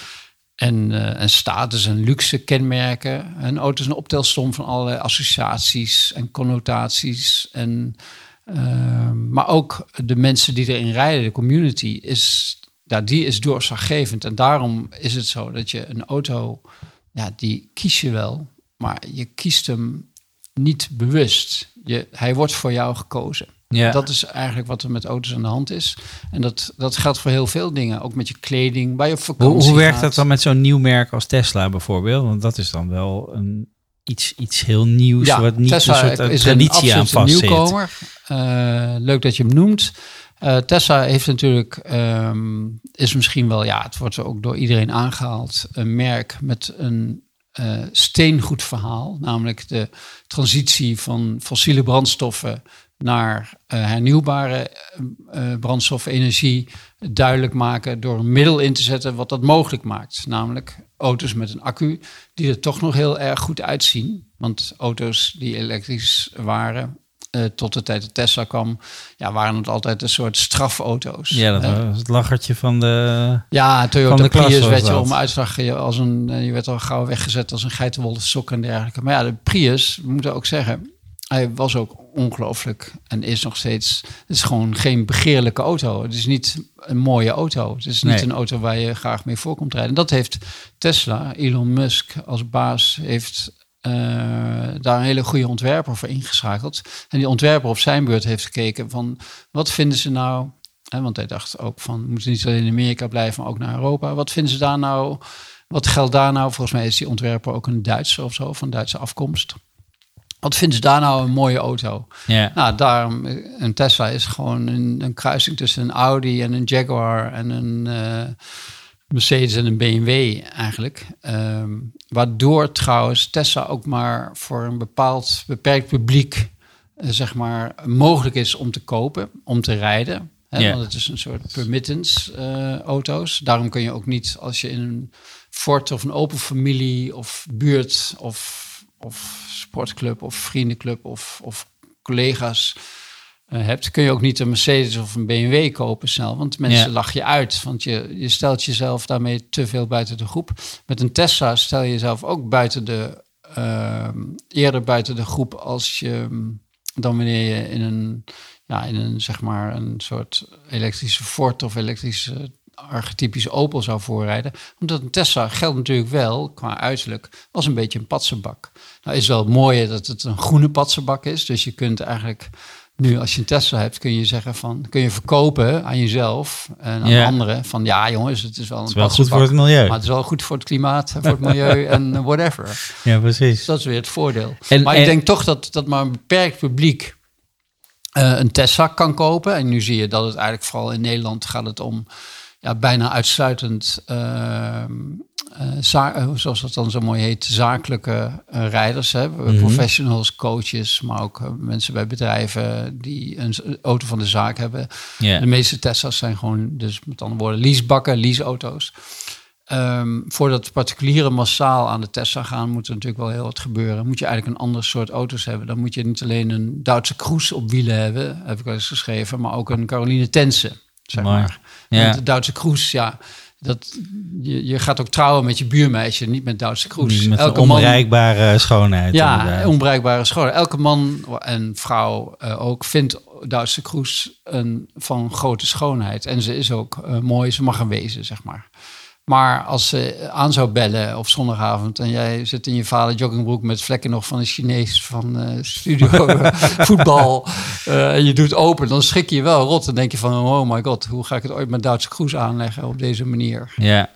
En, eh, en status en luxe kenmerken. Een auto is een optelsom van allerlei associaties en connotaties. En, ehm, maar ook de mensen die erin rijden, de community, is, ja, die is doorslaggevend. En daarom is het zo dat je een auto, ja, die kies je wel, maar je kiest hem niet bewust. Je, hij wordt voor jou gekozen. Ja. Dat is eigenlijk wat er met auto's aan de hand is. En dat, dat geldt voor heel veel dingen. Ook met je kleding, waar je op vakantie Hoe, hoe werkt gaat. dat dan met zo'n nieuw merk als Tesla bijvoorbeeld? Want dat is dan wel een, iets, iets heel nieuws, wat niet Tesla een soort is traditie aan vast nieuwkomer. Eh, leuk dat je hem noemt. Eh, Tesla heeft natuurlijk, ehm, is misschien wel, ja, het wordt ook door iedereen aangehaald, een merk met een eh, steengoed verhaal. Namelijk de transitie van fossiele brandstoffen naar eh, hernieuwbare energie duidelijk maken door een middel in te zetten wat dat mogelijk maakt. Namelijk auto's met een accu die er toch nog heel erg goed uitzien. Want auto's die elektrisch waren, eh, tot de tijd dat Tesla kwam, ja, waren het altijd een soort strafauto's. Ja, dat Eh, was het lachertje van de... ja, Toyota Van de Prius werd je om uitslag je als een, eh, je werd al gauw weggezet als een geitenwolle sok en dergelijke. Maar ja, de Prius, we moeten ook zeggen, hij was ook ongelooflijk en is nog steeds. Het is gewoon geen begeerlijke auto. Het is niet een mooie auto. Het is niet Nee. een auto waar je graag mee voor komt rijden. En dat heeft Tesla, Elon Musk als baas, heeft eh, daar een hele goede ontwerper voor ingeschakeld. En die ontwerper op zijn beurt heeft gekeken van wat vinden ze nou. Hè, want hij dacht ook van we moeten niet alleen in Amerika blijven, maar ook naar Europa. Wat vinden ze daar nou? Wat geldt daar nou? Volgens mij is die ontwerper ook een Duitser of zo, van Duitse afkomst. Wat vinden ze daar nou een mooie auto? Ja. Nou, daarom, eh, een Tesla is gewoon een, een kruising tussen een Audi en een Jaguar en een eh, Mercedes en een BMW eigenlijk. Ehm, waardoor trouwens Tesla ook maar voor een bepaald beperkt publiek eh, zeg maar mogelijk is om te kopen, om te rijden. Hè? Want het is een soort permittance eh, auto's. Daarom kun je ook niet als je in een fort of een open familie of buurt of, of sportclub of vriendenclub of, of collega's hebt, kun je ook niet een Mercedes of een BMW kopen snel. Want mensen Ja. lach je uit. Want je, je stelt jezelf daarmee te veel buiten de groep. Met een Tesla stel je jezelf ook buiten de, ehm, eerder buiten de groep als je dan wanneer je in een, ja, in een zeg maar een soort elektrische Ford of elektrische archetypische Opel zou voorrijden. Omdat een Tesla geldt natuurlijk wel qua uiterlijk als een beetje een patsenbak. Nou is wel het mooie dat het een groene patsenbak is. Dus je kunt eigenlijk nu als je een Tesla hebt, kun je zeggen van kun je verkopen aan jezelf en aan anderen van ja jongens, het is wel een Het is wel goed voor het milieu. maar het is wel goed voor het klimaat, en voor het milieu en whatever. Ja, precies. Dus dat is weer het voordeel. En- maar en- ik denk toch dat, dat maar een beperkt publiek eh, een Tesla kan kopen. En nu zie je dat het eigenlijk vooral in Nederland gaat het om ja, bijna uitsluitend, eh, zoals dat dan zo mooi heet, zakelijke eh, rijders. Hè? Mhm. Professionals, coaches, maar ook mensen bij bedrijven die een auto van de zaak hebben. De meeste Tesla's zijn gewoon, dus met andere woorden, leasebakken, leaseauto's. Ehm, voordat particulieren massaal aan de Tesla gaan, moet er natuurlijk wel heel wat gebeuren. Moet je eigenlijk een ander soort auto's hebben. Dan moet je niet alleen een Duitse Kroes op wielen hebben, heb ik wel eens geschreven, maar ook een Caroline Tense, zeg maar. Ja. De Duitse Kroes, ja, dat, je, je gaat ook trouwen met je buurmeisje, niet met Duitse Kroes. Met Elke man- onbereikbare schoonheid. ja, inderdaad. onbereikbare scholen. Elke man en vrouw eh, ook vindt Duitse kroes een, van grote schoonheid. En ze is ook eh, mooi, ze mag een wezen, zeg maar. Maar als ze aan zou bellen op zondagavond en jij zit in je vader joggingbroek met vlekken nog van een Chinees van eh, studio voetbal eh, en je doet open, dan schrik je je wel rot. Dan denk je van, oh my god, hoe ga ik het ooit met Duitse kroes aanleggen op deze manier? ja.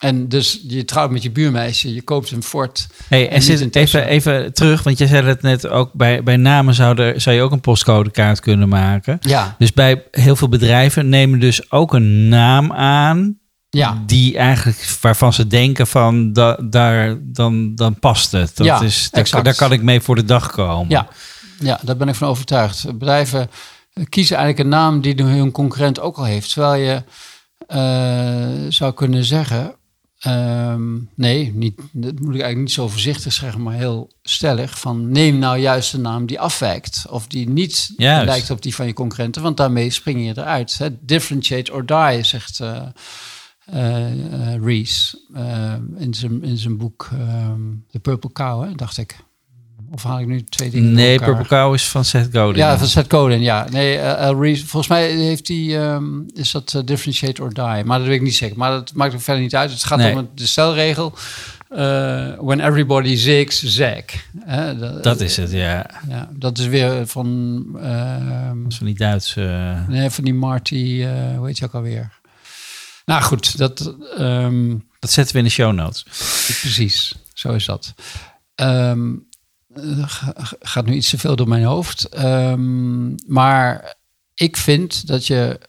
En dus je trouwt met je buurmeisje, je koopt een fort. Hey, En en zit, een even, even terug, want jij zei het net ook, bij, bij namen zou, er, zou je ook een postcodekaart kunnen maken. Ja, Dus bij heel veel bedrijven nemen dus ook een naam aan ja. die eigenlijk waarvan ze denken van da, daar dan, dan past het. Dat Ja, is, daar, kan ik mee voor de dag komen. Ja, ja, daar ben ik van overtuigd. Bedrijven kiezen eigenlijk een naam die hun concurrent ook al heeft. Terwijl je eh, zou kunnen zeggen, ehm, nee, niet, dat moet ik eigenlijk niet zo voorzichtig zeggen, maar heel stellig, van neem nou juist een naam die afwijkt. Of die niet Juist. lijkt op die van je concurrenten, want daarmee spring je eruit. Hè? Differentiate or die, zegt eh, Rees eh, in, zijn, in zijn boek ehm The Purple Cow, hè, dacht ik. Of haal ik nu twee dingen Nee? Purple Cow is van Seth Godin. Ja, van Seth Godin, ja. Nee, eh, Al Rees, volgens mij heeft hij, ehm, is dat eh, differentiate or die. Maar dat weet ik niet zeker. Maar dat maakt ook verder niet uit. Het gaat Nee. om de stelregel. eh, when everybody zigs, zag. Hè, Dat is het, ja. Ja, dat is weer van, ehm, Dat is van die Duitse... nee, van die Marty, eh hoe heet je ook alweer? Nou goed, dat, ehm, dat zetten we in de show notes. Precies, zo is dat. Ehm, eh, ga- gaat nu iets te veel door mijn hoofd. Ehm, maar ik vind dat je.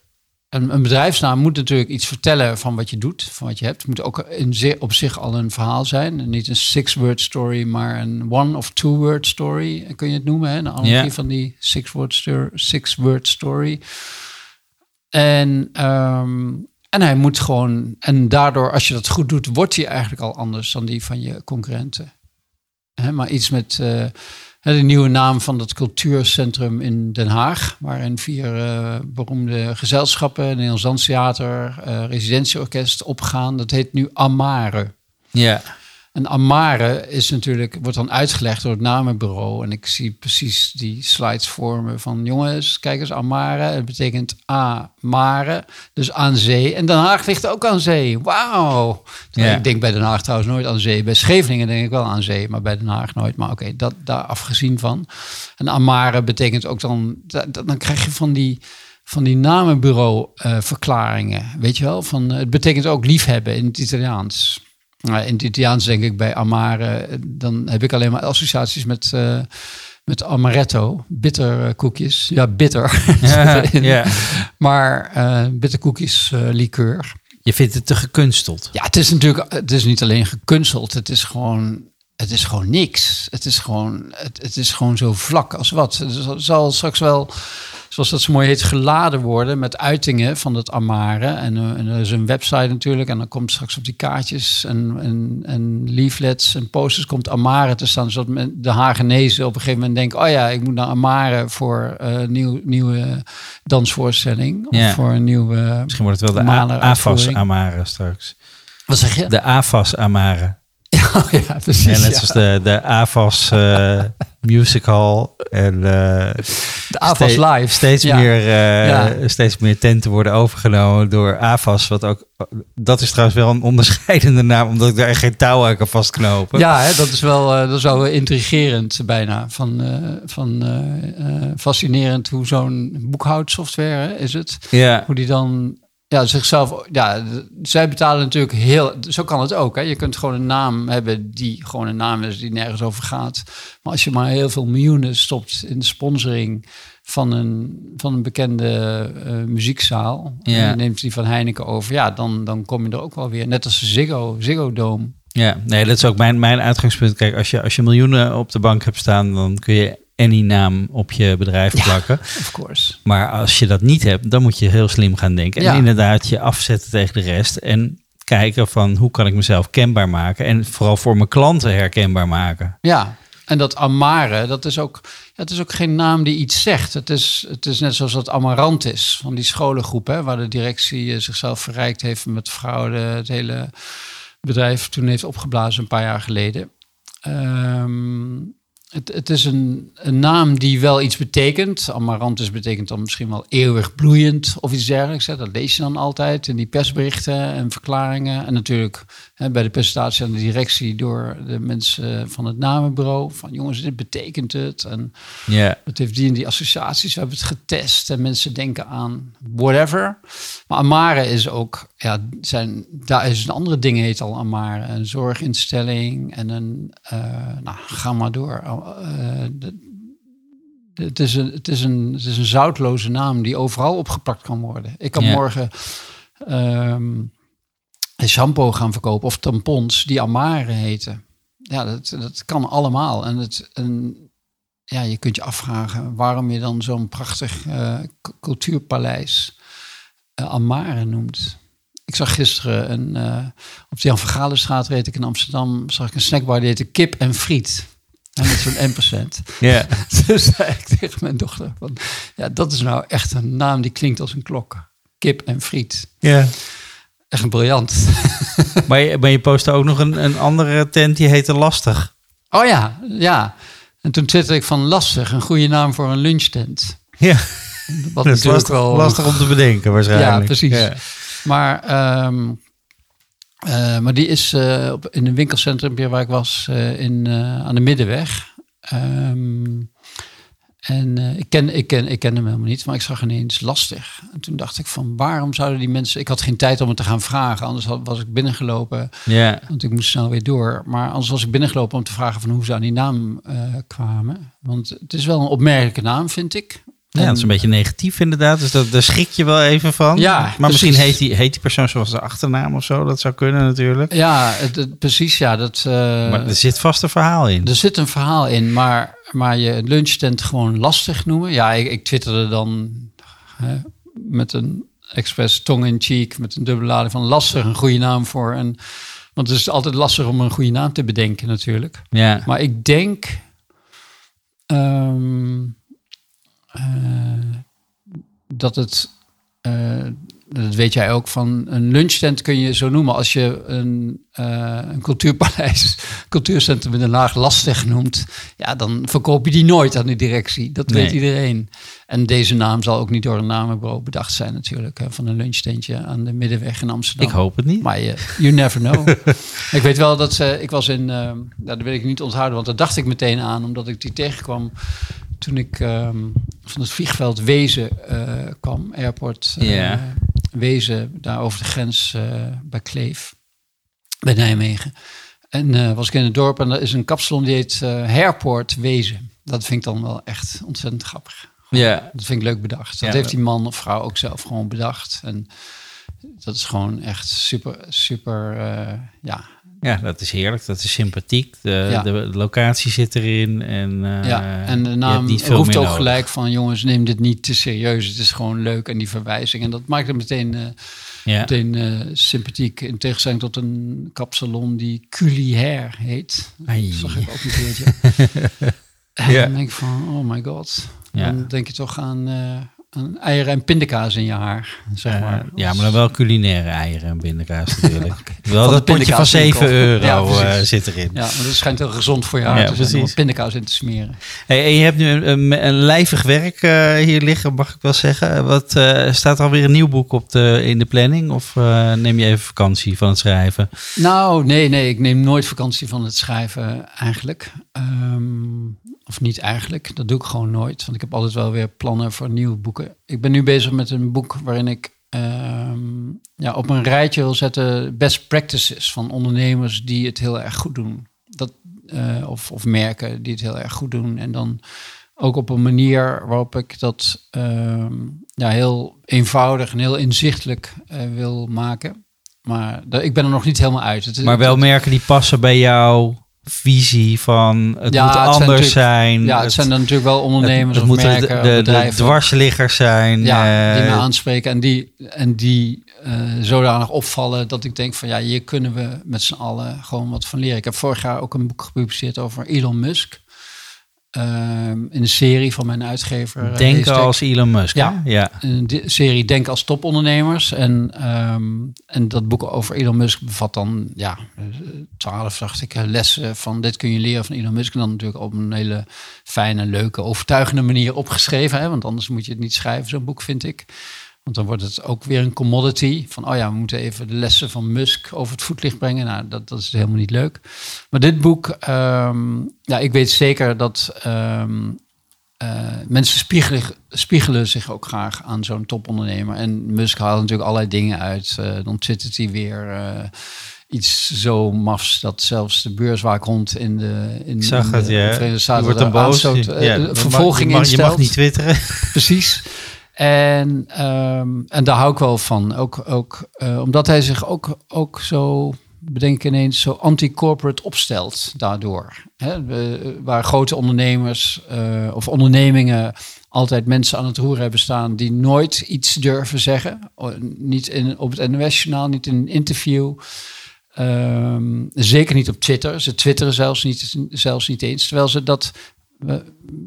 Een, een bedrijfsnaam moet natuurlijk iets vertellen van wat je doet, van wat je hebt. Het moet ook in zi- op zich al een verhaal zijn. Niet een six-word story, maar een one- of two-word story. Kun je het noemen, hè? Een analogie van die six-word sto- six-word story. En, ehm, en hij moet gewoon, en daardoor, als je dat goed doet, wordt hij eigenlijk al anders dan die van je concurrenten. Maar iets met eh, de nieuwe naam van dat cultuurcentrum in Den Haag, waarin vier eh, beroemde gezelschappen, Nederlands Danstheater, eh residentieorkest opgaan. Dat heet nu Amare. Ja. En Amare is natuurlijk, wordt dan uitgelegd door het namenbureau. En ik zie precies die slides vormen van jongens, kijk eens, Amare. Het betekent A-mare, dus aan zee. En Den Haag ligt ook aan zee. Wauw. Ja. Ik denk bij Den Haag trouwens nooit aan zee. Bij Scheveningen denk ik wel aan zee, maar bij Den Haag nooit. Maar oké, dat daar afgezien van. En Amare betekent ook dan, da- da- dan krijg je van die van die namenbureau eh, verklaringen, weet je wel? Van, eh, het betekent ook liefhebben in het Italiaans. Nou, in het Italiaans denk ik bij amare, dan heb ik alleen maar associaties met, eh, met amaretto, bitter eh, koekjes. Ja, bitter. Ja, ja. Maar eh bitter koekjes eh, liqueur. Je vindt het te gekunsteld. Ja, het is natuurlijk, het is niet alleen gekunsteld, het is gewoon, het is gewoon niks. Het is gewoon, het, het is gewoon zo vlak als wat. Het zal- straks wel, zoals dat zo mooi heet, geladen worden met uitingen van het Amare. En, eh, en er is een website natuurlijk, en dan komt straks op die kaartjes en, en, en leaflets en posters komt Amare te staan, zodat men, de Hagenezen op een gegeven moment denken, oh ja, ik moet naar Amare voor een nieuw, nieuwe dansvoorstelling of Ja. voor een nieuwe. Misschien wordt het wel de AFAS. Amare straks. Wat zeg je? De AFAS Amare. ja, precies. En net ja. zoals de, de AFAS eh, Musical. En eh, De AFAS ste- Live. Steeds, Ja. meer, Ja. steeds meer tenten worden overgenomen door AFAS. Wat ook, dat is trouwens wel een onderscheidende naam, omdat ik daar echt geen touw aan kan vastknopen. Ja, hè, dat is wel, dat is wel intrigerend bijna. Van, van fascinerend hoe zo'n boekhoudsoftware is het. ja. Hoe die dan ja, zichzelf. Ja, zij betalen natuurlijk heel. Zo kan het ook. Hè. Je kunt gewoon een naam hebben die gewoon een naam is die nergens over gaat. Maar als je maar heel veel miljoenen stopt in de sponsoring van een, van een bekende eh, muziekzaal. Ja. En je neemt die van Heineken over. Ja, dan, dan kom je er ook wel weer. Net als Ziggo, Ziggo Dome. Ja, nee, dat is ook mijn, mijn uitgangspunt. Kijk, als je, als je miljoenen op de bank hebt staan, dan kun je any naam op je bedrijf Ja. plakken. Of course. Maar als je dat niet hebt, dan moet je heel slim gaan denken. En Ja. inderdaad je afzetten tegen de rest. En kijken van hoe kan ik mezelf kenbaar maken. En vooral voor mijn klanten herkenbaar maken. Ja, en dat Amare, dat is ook, het is ook geen naam die iets zegt. Het is, het is net zoals dat Amarantis van die scholengroep, hè, waar de directie eh, zichzelf verrijkt heeft met fraude, het hele bedrijf toen heeft opgeblazen een paar jaar geleden. Ehm, het, het is een, een naam die wel iets betekent. Amarantis betekent dan misschien wel eeuwig bloeiend of iets dergelijks. Hè. Dat lees je dan altijd in die persberichten en verklaringen. En natuurlijk hè, bij de presentatie aan de directie door de mensen van het namenbureau. Van jongens, dit betekent het. En Ja, het heeft die en die associaties. We hebben het getest en mensen denken aan whatever. Maar Amare is ook, ja, zijn, daar is een andere ding heet al Amare. Een zorginstelling en een, eh, nou, ga maar door. Eh, de- de- het, is een, het, is een, het is een zoutloze naam die overal opgeplakt kan worden. Ik kan Ja. morgen een shampoo gaan verkopen of tampons die Amare heten. Ja, dat, dat kan allemaal. En, het, en ja, je kunt je afvragen waarom je dan zo'n prachtig c- cultuurpaleis eh, Amare noemt. Ik zag gisteren een, op de Jan van Galenstraat reed ik in Amsterdam, zag ik een snackbar die heette Kip en Friet. En met zo'n 1%. ja. Dus zei ik tegen mijn dochter, van, ja, dat is nou echt een naam die klinkt als een klok. Kip en Friet. ja. Echt briljant. Maar, je, maar je postte ook nog een, een andere tent die heette Lastig. Oh ja, ja. En toen twitterde ik van lastig, een goede naam voor een lunchtent. Ja, Wat dat is lastig, wel lastig om te bedenken waarschijnlijk. Ja, precies. Ja. Maar, ehm, eh, maar die is eh, op, in een winkelcentrum waar ik was eh, in, aan de Middenweg. Ehm, en ik, ken, ik, ken, ik ken hem helemaal niet, maar ik zag ineens lastig. En toen dacht ik van waarom zouden die mensen... Ik had geen tijd om het te gaan vragen, anders had, was ik binnengelopen. Ja. Want ik moest snel weer door. Maar anders was ik binnengelopen om te vragen van hoe ze aan die naam kwamen. Want het is wel een opmerkelijke naam, vind ik. Ja, dat is een beetje negatief inderdaad. Dus dat, daar schrik je wel even van. Ja, maar precies. misschien heet die, heet die persoon zoals de achternaam of zo. Dat zou kunnen natuurlijk. Ja, het, het- precies. Ja, dat, eh, maar er zit vast een verhaal in. Er zit een verhaal in, maar, maar je lunchtent gewoon lastig noemen. Ja, ik, ik twitterde dan hè, met een expres tong in cheek, met een dubbele lading van lastig, een goede naam voor. En, want het is altijd lastig om een goede naam te bedenken natuurlijk. Ja. Maar ik denk ehm, eh, dat het. eh, dat weet jij ook, van een lunchtent kun je zo noemen. Als je een, uh, een cultuurpaleis, cultuurcentrum in Den Haag lastig noemt, ja, dan verkoop je die nooit aan de directie. Dat weet iedereen. En deze naam zal ook niet door een namenbureau bedacht zijn natuurlijk, hè, van een lunchtentje aan de Middenweg in Amsterdam. Ik hoop het niet. Maar je, you never know. ik weet wel dat ze, ik was in, uh, dat wil ik niet onthouden, want daar dacht ik meteen aan, omdat ik die tegenkwam toen ik um, van het vliegveld Wezen uh, kwam, airport uh, Wezen, daar over de grens uh, bij Kleef, bij Nijmegen. En was ik in het dorp en er is een kapsalon die heet Airport Wezen. Dat vind ik dan wel echt ontzettend grappig. Ja. Dat vind ik leuk bedacht. Dat heeft die man of vrouw ook zelf gewoon bedacht. En dat is gewoon echt super, super, ja, ja, dat is heerlijk. Dat is sympathiek. De, de, locatie zit erin. En, uh, ja, en de naam roept ook gelijk van... jongens, neem dit niet te serieus. Het is gewoon leuk. En die verwijzing. En dat maakt het meteen, uh, ja. meteen uh, sympathiek. In tegenstelling tot een kapsalon die Culiair heet. Dat zag ik ook een keertje. en ja. dan denk ik van, oh my god. Dan denk je toch aan een eieren en pindakaas in je haar, zeg maar. ja, maar dan wel culinaire eieren en pindakaas natuurlijk. Wel dat potje van 7 euro ja, uh, zit erin. Ja, maar dat schijnt heel gezond voor je haar ja, te zijn, om pindakaas in te smeren. Hey, en je hebt nu een, een, lijvig werk uh, hier liggen, mag ik wel zeggen. Wat, staat er alweer een nieuw boek op de, in de planning? Of neem je even vakantie van het schrijven? Nou, nee, nee. Ik neem nooit vakantie van het schrijven eigenlijk. Um, of niet eigenlijk, dat doe ik gewoon nooit. Want ik heb altijd wel weer plannen voor nieuwe boeken. Ik ben nu bezig met een boek waarin ik ehm, ja, op een rijtje wil zetten best practices van ondernemers die het heel erg goed doen. Dat, uh, of, of merken die het heel erg goed doen. En dan ook op een manier waarop ik dat ehm, ja, heel eenvoudig en heel inzichtelijk uh, wil maken. Maar ik ben er nog niet helemaal uit. Het, maar wel merken die passen bij jou visie van het moet anders zijn. Ja, het, zijn dan natuurlijk wel ondernemers het, of merken, de, de, de, dwarsliggers zijn. Ja, die me aanspreken en die, en die uh, zodanig opvallen dat ik denk van ja, hier kunnen we met z'n allen gewoon wat van leren. Ik heb vorig jaar ook een boek gepubliceerd over Elon Musk. Ehm, in een serie van mijn uitgever. Eh, Denken als Elon Musk. Ja, ja. een serie Denk als topondernemers. En, ehm, en dat boek over Elon Musk bevat dan ja, twaalf, dacht ik, lessen van dit kun je leren van Elon Musk. En dan natuurlijk op een hele fijne, leuke, overtuigende manier opgeschreven. Hè? Want anders moet je het niet schrijven, zo'n boek, vind ik. Want dan wordt het ook weer een commodity. Van, oh ja, we moeten even de lessen van Musk over het voetlicht brengen. Nou, dat, dat is helemaal niet leuk. Maar dit boek, ehm, ja, ik weet zeker dat um, uh, mensen spiegelen, spiegelen zich ook graag aan zo'n topondernemer. En Musk haalt natuurlijk allerlei dingen uit. Uh, dan twittert hij weer... Uh, iets zo mafs dat zelfs de beurswaakhond in de in, zag in de, het, ja. Verenigde Staten wordt een boos. ja, vervolging je mag, je mag niet twitteren. Precies. En, um, en daar hou ik wel van. Ook, ook uh, omdat hij zich ook, ook zo, bedenk ineens, zo anti-corporate opstelt daardoor. Hè? waar grote ondernemers uh, of ondernemingen altijd mensen aan het roer hebben staan die nooit iets durven zeggen. Niet in, op het NOS-journaal, niet in een interview. Um, zeker niet op Twitter. Ze twitteren zelfs niet, zelfs niet eens. Terwijl ze dat we,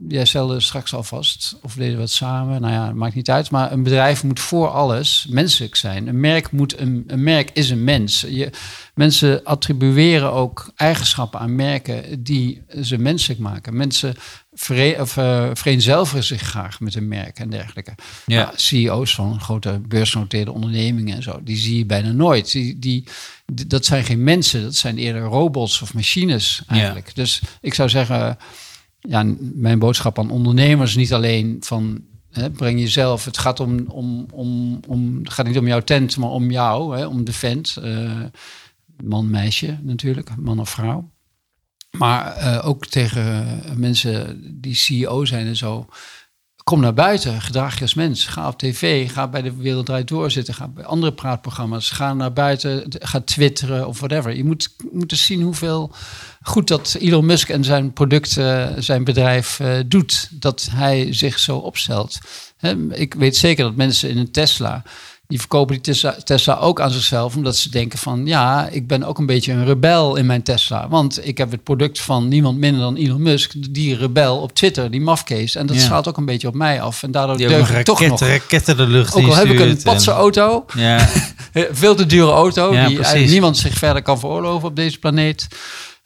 jij stelde straks alvast, of deden we het samen, nou ja, maakt niet uit. Maar een bedrijf moet voor alles menselijk zijn. Een merk, moet een, een merk is een mens. Je, mensen attribueren ook eigenschappen aan merken die ze menselijk maken. Mensen vere, of, uh, vereenzelvigen zich graag met een merk en dergelijke. Ja. CEO's van grote beursgenoteerde ondernemingen en zo, die zie je bijna nooit. Die, die, dat zijn geen mensen, dat zijn eerder robots of machines eigenlijk. Dus ik zou zeggen mijn boodschap aan ondernemers niet alleen van hè, breng jezelf. Het gaat om, om, om, om gaat niet om jouw tent, maar om jou, hè, om de vent. Uh, man, meisje natuurlijk, man of vrouw. Maar uh, ook tegen mensen die CEO zijn en zo. Kom naar buiten, gedraag je als mens. Ga op tv, ga bij de Wereld Draait Door zitten. Ga bij andere praatprogramma's. Ga naar buiten, ga twitteren of whatever. Je moet, moet eens zien hoeveel goed dat Elon Musk en zijn product, zijn bedrijf uh, doet. Dat hij zich zo opstelt. ik weet zeker dat mensen in een Tesla die verkopen die Tesla, Tesla ook aan zichzelf, omdat ze denken van, ja, ik ben ook een beetje een rebel in mijn Tesla. Want ik heb het product van niemand minder dan Elon Musk, die rebel op Twitter, die mafkees. En dat Ja. straalt ook een beetje op mij af. En daardoor Die deug ik toch nog. raketten de lucht Ook al heb ik een patse en- auto, Ja, veel te dure auto, Ja, die precies. niemand zich verder kan veroorloven op deze planeet.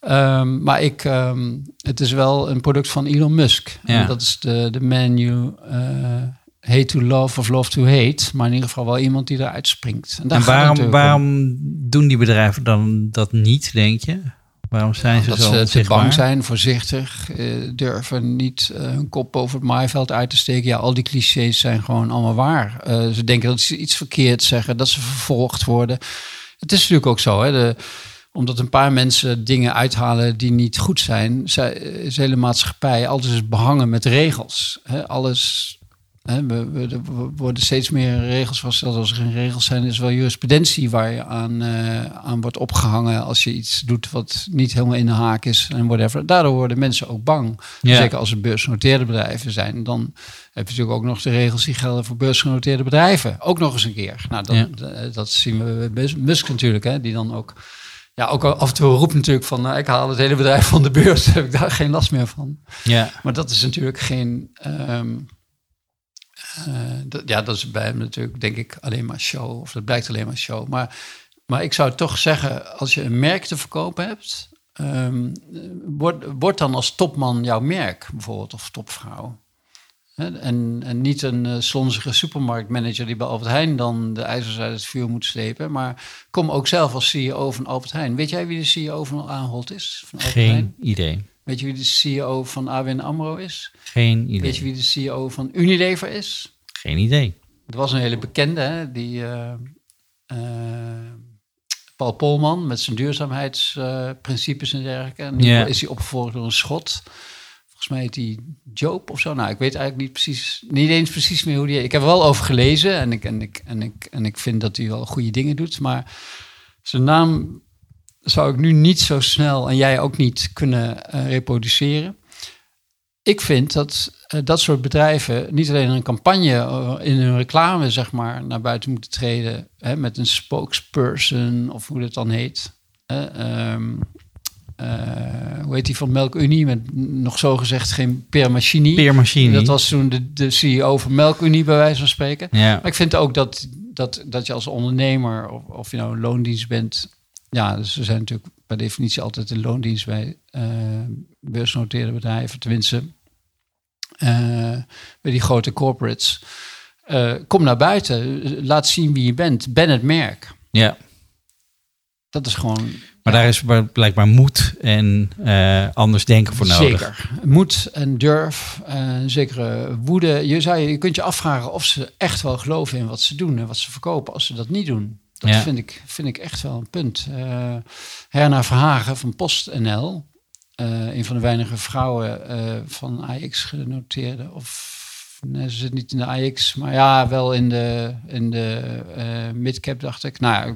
Ehm, maar ik, ehm, het is wel een product van Elon Musk. Ja. En dat is de, de man you hate to love of love to hate. Maar in ieder geval wel iemand die eruit springt. En, waarom, waarom doen die bedrijven dan dat niet, denk je? Waarom zijn ze Dat zo ze te bang zijn, voorzichtig, eh, durven niet eh, hun kop over het maaiveld uit te steken. Ja, al die clichés zijn gewoon allemaal waar. Eh, ze denken dat ze iets verkeerd zeggen, dat ze vervolgd worden. Het is natuurlijk ook zo, hè, de, omdat een paar mensen dingen uithalen die niet goed zijn, zij- is de hele maatschappij alles is behangen met regels. Hè, alles. Hè, we, we, er worden steeds meer regels vastgesteld. Als er geen regels zijn, is wel jurisprudentie waar je aan, eh, aan wordt opgehangen als je iets doet wat niet helemaal in de haak is en whatever. Daardoor worden mensen ook bang. Ja. Zeker als er beursgenoteerde bedrijven zijn, dan heb je natuurlijk ook nog de regels die gelden voor beursgenoteerde bedrijven. Ook nog eens een keer. Nou, dat, Ja. dat, zien we bij Musk natuurlijk, hè, die dan ook. Ja, ook af en toe roept natuurlijk van, nou, ik haal het hele bedrijf van de beurs, heb ik daar geen last meer van. Ja, Maar dat is natuurlijk geen. ehm, eh, ja, dat is bij hem natuurlijk, denk ik, alleen maar show. Of dat blijkt alleen maar show. Maar, maar ik zou toch zeggen, als je een merk te verkopen hebt, ehm, word, word dan als topman jouw merk bijvoorbeeld, of topvrouw. En, en niet een eh, slonzige supermarktmanager die bij Albert Heijn dan de ijzers uit het vuur moet slepen. Maar kom ook zelf als CEO van Albert Heijn. Weet jij wie de CEO van Ahold is? Van Albert Heijn? geen idee. Weet je wie de CEO van ABN AMRO is? Geen idee. Weet je wie de CEO van Unilever is? Geen idee. Het was een hele bekende, hè? die eh, eh, Paul Polman met zijn duurzaamheidsprincipes en dergelijke. En nu is hij opgevolgd door een schot. Volgens mij heet hij Joop of zo. Nou, ik weet eigenlijk niet precies, niet eens precies meer hoe die. Ik heb er wel over gelezen en ik, en ik, en ik, en ik vind dat hij wel goede dingen doet. Maar zijn naam zou ik nu niet zo snel en jij ook niet kunnen eh, reproduceren. Ik vind dat eh, dat soort bedrijven niet alleen een campagne eh, in hun reclame zeg maar naar buiten moeten treden hè, met een spokesperson of hoe dat dan heet. ehm, eh, hoe heet die van Melkunie met nog zo gezegd geen Per Machini. Peer Machine. Dat was toen de, de CEO van Melkunie bij wijze van spreken. Ja. Maar ik vind ook dat, dat, dat je als ondernemer, of, of je nou een loondienst bent, ja, dus we zijn natuurlijk per definitie altijd een loondienst bij eh beursgenoteerde bedrijven, tenminste eh, bij die grote corporates. Eh, kom naar buiten, laat zien wie je bent, ben het merk. ja. Dat is gewoon Maar daar is bl- blijkbaar moed en anders denken voor nodig. Zeker. Moed en durf, en zekere woede. Je, zou, je kunt je afvragen of ze echt wel geloven in wat ze doen en wat ze verkopen als ze dat niet doen. Dat Ja. vind, ik, vind ik echt wel een punt. Eh Herna Verhagen van PostNL, eh een van de weinige vrouwen eh, van AX genoteerde. Of nee, ze zit niet in de AX, maar ja, wel in de, in de eh, midcap, dacht ik. Nou,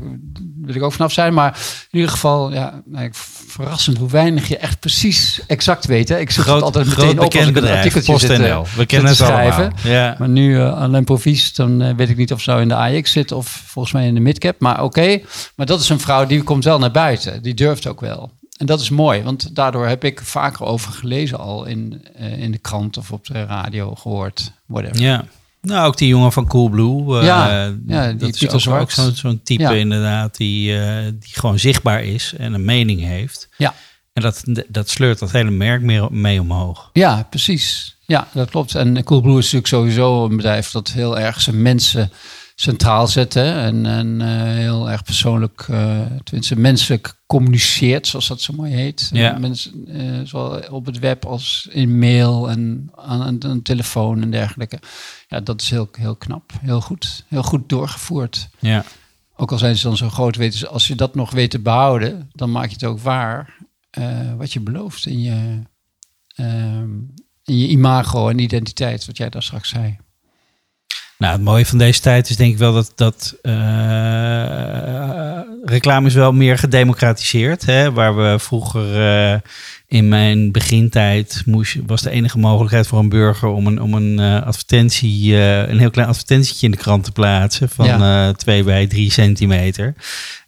wil ik ook vanaf zijn. Maar in ieder geval, ja, nou, verrassend hoe weinig je echt precies exact weet. Hè? Ik zoek het altijd groot meteen op als ik een bedrijf, artikeltje zit, eh. We kennen het te allemaal. schrijven. Ja. Maar nu uh, Alain Provies, dan eh, weet ik niet of ze nou in de AX zit of volgens mij in de midcap. Maar oké, maar dat is een vrouw die komt wel naar buiten. Die durft ook wel. En dat is mooi, want daardoor heb ik vaker over gelezen al in, eh, in de krant of op de radio gehoord. Whatever. ja. Nou, ook die jongen van Coolblue. eh, Ja, ja, die dat is ook, zo'n type Ja. inderdaad die, eh, die gewoon zichtbaar is en een mening heeft. Ja. En dat, dat sleurt dat hele merk meer mee omhoog. Ja, precies. Ja, dat klopt. En Coolblue is natuurlijk sowieso een bedrijf dat heel erg zijn mensen centraal zet. Hè? En, en eh, heel erg persoonlijk, eh tenminste menselijk communiceert, zoals dat zo mooi heet. Ja. Mensen, eh, zowel op het web als in mail en aan, een telefoon en dergelijke. Ja, dat is heel, heel knap. Heel goed. Heel goed doorgevoerd. Ja. Ook al zijn ze dan zo groot, weten ze, als je dat nog weet te behouden, dan maak je het ook waar eh, wat je belooft in je, ehm, in je imago en identiteit, wat jij daar straks zei. Nou, het mooie van deze tijd is denk ik wel dat, dat eh, reclame is wel meer gedemocratiseerd. Hè? Waar we vroeger eh, in mijn begintijd moest, was de enige mogelijkheid voor een burger om een, om een eh, advertentie, een heel klein advertentietje in de krant te plaatsen van Ja. eh 2 bij 3 centimeter.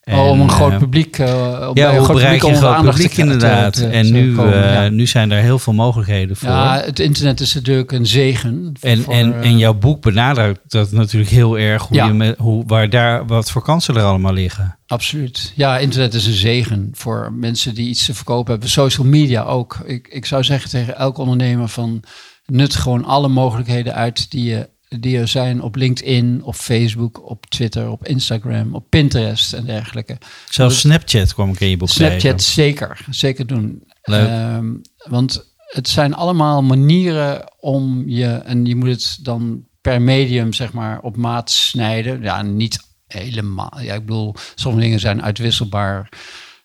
Oh, om een En, groot eh, publiek, uh, op, ja, een groot je een groot publiek inderdaad? te- te- en nu, komen, eh, nu zijn daar heel veel mogelijkheden voor. Ja, het internet is natuurlijk een zegen. en, voor, en, eh, en jouw boek benadrukt dat natuurlijk heel erg hoe Ja. je met, hoe, waar daar, wat voor kansen er allemaal liggen. Absoluut. Ja, internet is een zegen voor mensen die iets te verkopen hebben. Social media ook. Ik, ik zou zeggen tegen elke ondernemer van nut gewoon alle mogelijkheden uit die, je, die er zijn op LinkedIn, op Facebook, op Twitter, op Instagram, op Pinterest en dergelijke. Zelfs Snapchat kwam ik in je boek Snapchat tegen. zeker, zeker doen. Leuk. Ehm, want het zijn allemaal manieren om je, en je moet het dan per medium zeg maar op maat snijden. Ja, niet helemaal. Ja, ik bedoel, sommige dingen zijn uitwisselbaar.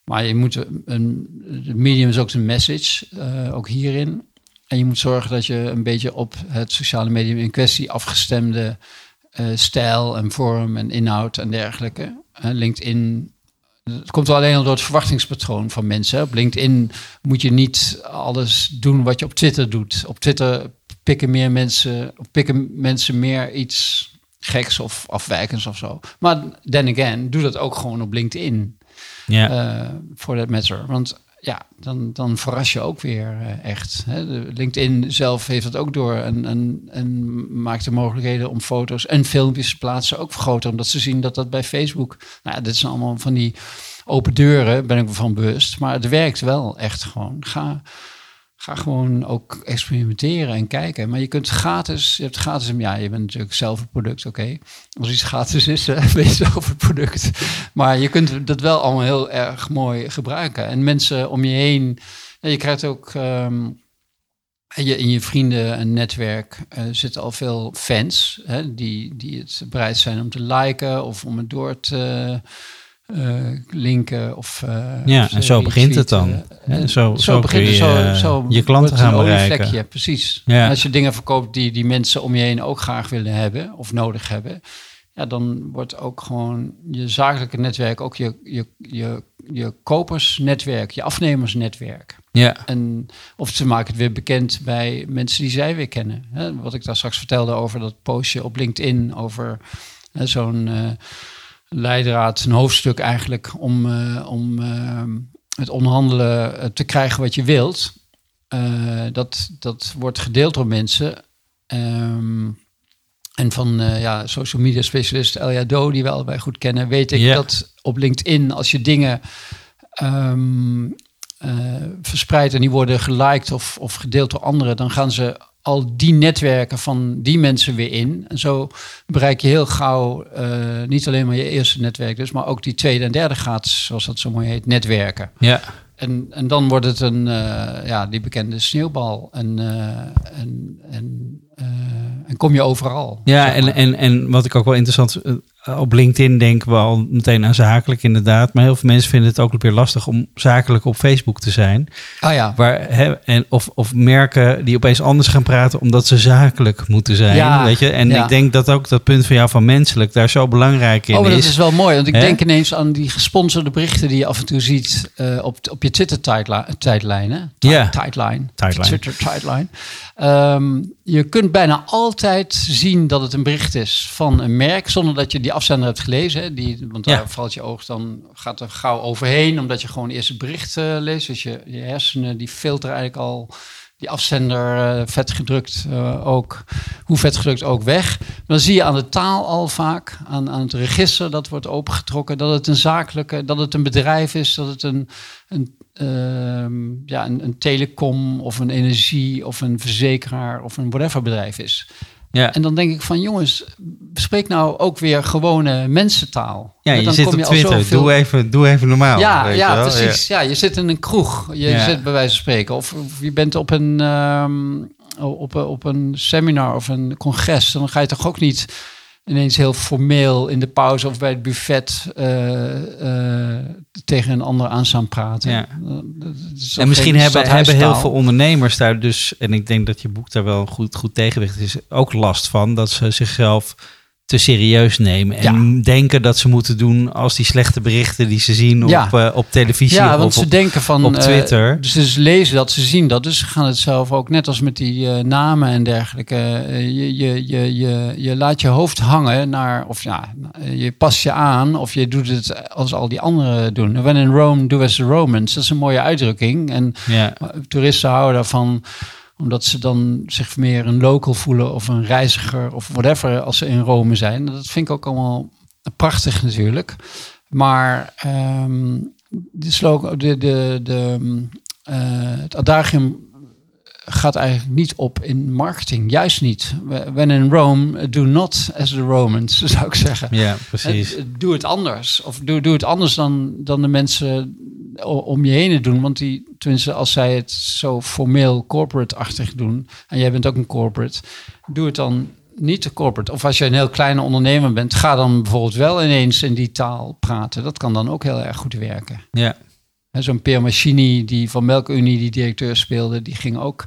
Maar je moet een, medium is ook een message, eh, ook hierin. En je moet zorgen dat je een beetje op het sociale medium in kwestie afgestemde eh, stijl en vorm en inhoud en dergelijke. Eh, LinkedIn het komt wel alleen al door het verwachtingspatroon van mensen. Op LinkedIn moet je niet alles doen wat je op Twitter doet. Op Twitter pikken meer mensen, pikken mensen meer iets geks of afwijkends of zo. Maar then again, doe dat ook gewoon op LinkedIn. Ja. eh, voor that matter. Want ja, dan, dan verras je ook weer eh, echt. LinkedIn zelf heeft dat ook door en, en, en maakt de mogelijkheden om foto's en filmpjes te plaatsen ook groter. Omdat ze zien dat dat bij Facebook, nou dit zijn allemaal van die open deuren, ben ik me van bewust. Maar het werkt wel echt gewoon. Ga, ga gewoon ook experimenteren en kijken. Maar je kunt gratis, je hebt gratis, ja, je bent natuurlijk zelf het product, oké. Als iets gratis is, eh, ben je zelf het product. Maar je kunt dat wel allemaal heel erg mooi gebruiken. En mensen om je heen, je krijgt ook ehm, je, in je vrienden en netwerk eh, zitten al veel fans hè, die, die het bereid zijn om te liken of om het door te linken. Of, eh, Ja, of en ze zo begint het dan. En zo- zo kun je, eh, je klanten gaan bereiken. precies. Ja. En als je dingen verkoopt die die mensen om je heen ook graag willen hebben of nodig hebben, ja, dan wordt ook gewoon je zakelijke netwerk, ook je, je, je, je kopersnetwerk, je afnemersnetwerk. ja. En, of ze maken het weer bekend bij mensen die zij weer kennen. Hè, wat ik daar straks vertelde over dat postje op LinkedIn, over zo'n eh, leidraad, een hoofdstuk eigenlijk, om, eh, om eh, het onderhandelen eh, te krijgen wat je wilt. Dat, dat wordt gedeeld door mensen. Ehm, en van ja, social media specialist Elia Do, die we allebei goed kennen, weet ik dat op LinkedIn, als je dingen eh, verspreidt en die worden geliked of, of gedeeld door anderen, dan gaan ze al die netwerken van die mensen weer in. En zo bereik je heel gauw eh, niet alleen maar je eerste netwerk, dus, maar ook die tweede en derde graad, zoals dat zo mooi heet, netwerken. ja. En, en dan wordt het een, eh, ja, die bekende sneeuwbal. En, eh, en, en, en kom je overal. Ja, zeg en, maar. en, en wat ik ook wel interessant op LinkedIn denken we al meteen aan zakelijk inderdaad. Maar heel veel mensen vinden het ook weer lastig om zakelijk op Facebook te zijn. Ah ja, Waar, hè, en of, of merken die opeens anders gaan praten omdat ze zakelijk moeten zijn. Ja, weet je? En ja. ik denk dat ook dat punt van jou van menselijk daar zo belangrijk in oh, maar dat is. is wel mooi. Want ik Hè? denk ineens aan die gesponsorde berichten die je af en toe ziet eh, op, op je Twitter-tijdlijn. Ja. Tijdline. Tijdlijn. Twitter-tijdline. Ehm, je kunt bijna altijd zien dat het een bericht is van een merk, zonder dat je die afzender hebt gelezen. Hè? Die, want daar Ja. valt je oog dan, gaat er gauw overheen, omdat je gewoon eerst het bericht leest. Dus je, je hersenen die filteren eigenlijk al die afzender eh, vet gedrukt eh, ook, hoe vet gedrukt ook weg. Dan zie je aan de taal al vaak, aan, aan het register dat wordt opengetrokken, dat het een zakelijke, dat het een bedrijf is, dat het een, een, ehm, ja, een, een telecom of een energie of een verzekeraar of een whatever bedrijf is. Ja. En dan denk ik van jongens, spreek nou ook weer gewone mensentaal. ja, je dan zit kom op Twitter. zoveel- Doe, even, doe even normaal. ja, weet ja je wel? precies. Ja. je zit in een kroeg. Je Ja. zit bij wijze van spreken. Of, of je bent op een, ehm, op, op een seminar of een congres. Dan ga je toch ook niet ineens heel formeel in de pauze of bij het buffet eh, eh, tegen een ander aan staan praten. Ja. Eh, En misschien hebben, hebben heel veel ondernemers daar dus, en ik denk dat je boek daar wel een goed, goed tegenwicht is, ook last van dat ze zichzelf te serieus nemen. En denken dat ze moeten doen als die slechte berichten die ze zien Ja. op, eh, op televisie Ja, want of ze op, denken van... op eh, Twitter. dus ze lezen dat, ze zien dat. Dus ze gaan het zelf ook, net als met die eh, namen en dergelijke. je, je, je, je, je laat je hoofd hangen naar... Of ja, je past je aan of je doet het als al die anderen doen. When in Rome, do as the Romans. Dat is een mooie uitdrukking. En ja, toeristen houden daarvan omdat ze dan zich meer een local voelen of een reiziger of whatever als ze in Rome zijn. Dat vind ik ook allemaal prachtig natuurlijk. Maar ehm, de de, de, de, eh, het adagium gaat eigenlijk niet op in marketing. Juist niet. When in Rome, do not as the Romans, zou ik zeggen. ja, precies. Eh, Doe het anders. Of doe, doe het anders dan, dan de mensen om je heen doen. Want die, tenminste, als zij het zo formeel corporate-achtig doen. En jij bent ook een corporate. Doe het dan niet te corporate. Of als je een heel kleine ondernemer bent, ga dan bijvoorbeeld wel ineens in die taal praten. Dat kan dan ook heel erg goed werken. Ja, Zo'n Pierre Machini, die van Melkunie die directeur speelde, die ging ook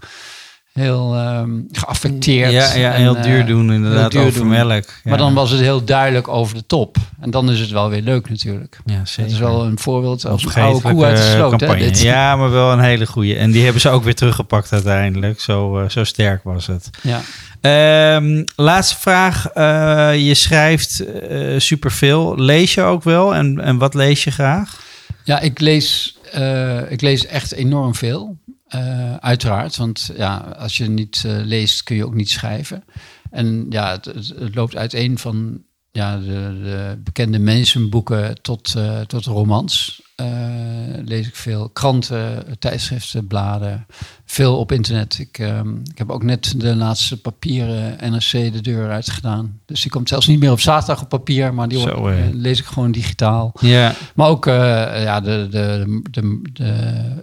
heel ehm, geaffecteerd. ja, ja en, heel eh, duur doen inderdaad duur over doen. melk. Ja. Maar dan was het heel duidelijk over de top. En dan is het wel weer leuk natuurlijk. ja, zeker. is wel een voorbeeld als een oude koe uit de sloot. Hè, dit. Ja, maar wel een hele goede. En die hebben ze ook weer teruggepakt uiteindelijk. Zo, eh, zo sterk was het. Ja. Ehm, laatste vraag. Eh, je schrijft eh superveel. Lees je ook wel? En, en wat lees je graag? Ja, ik lees, eh, ik lees echt enorm veel. Eh, uiteraard, want ja, als je niet eh, leest kun je ook niet schrijven. En ja, het, het, loopt uiteen van ja, de, de bekende mensenboeken tot, tot romans. Eh, lees ik veel kranten, tijdschriften, bladen, veel op internet. Ik, ehm, ik heb ook net de laatste papieren NRC de deur uit gedaan. Dus die komt zelfs niet meer op zaterdag op papier, maar die Zo, eh, lees ik gewoon digitaal. Ja, Maar ook eh, ja, de, de, de,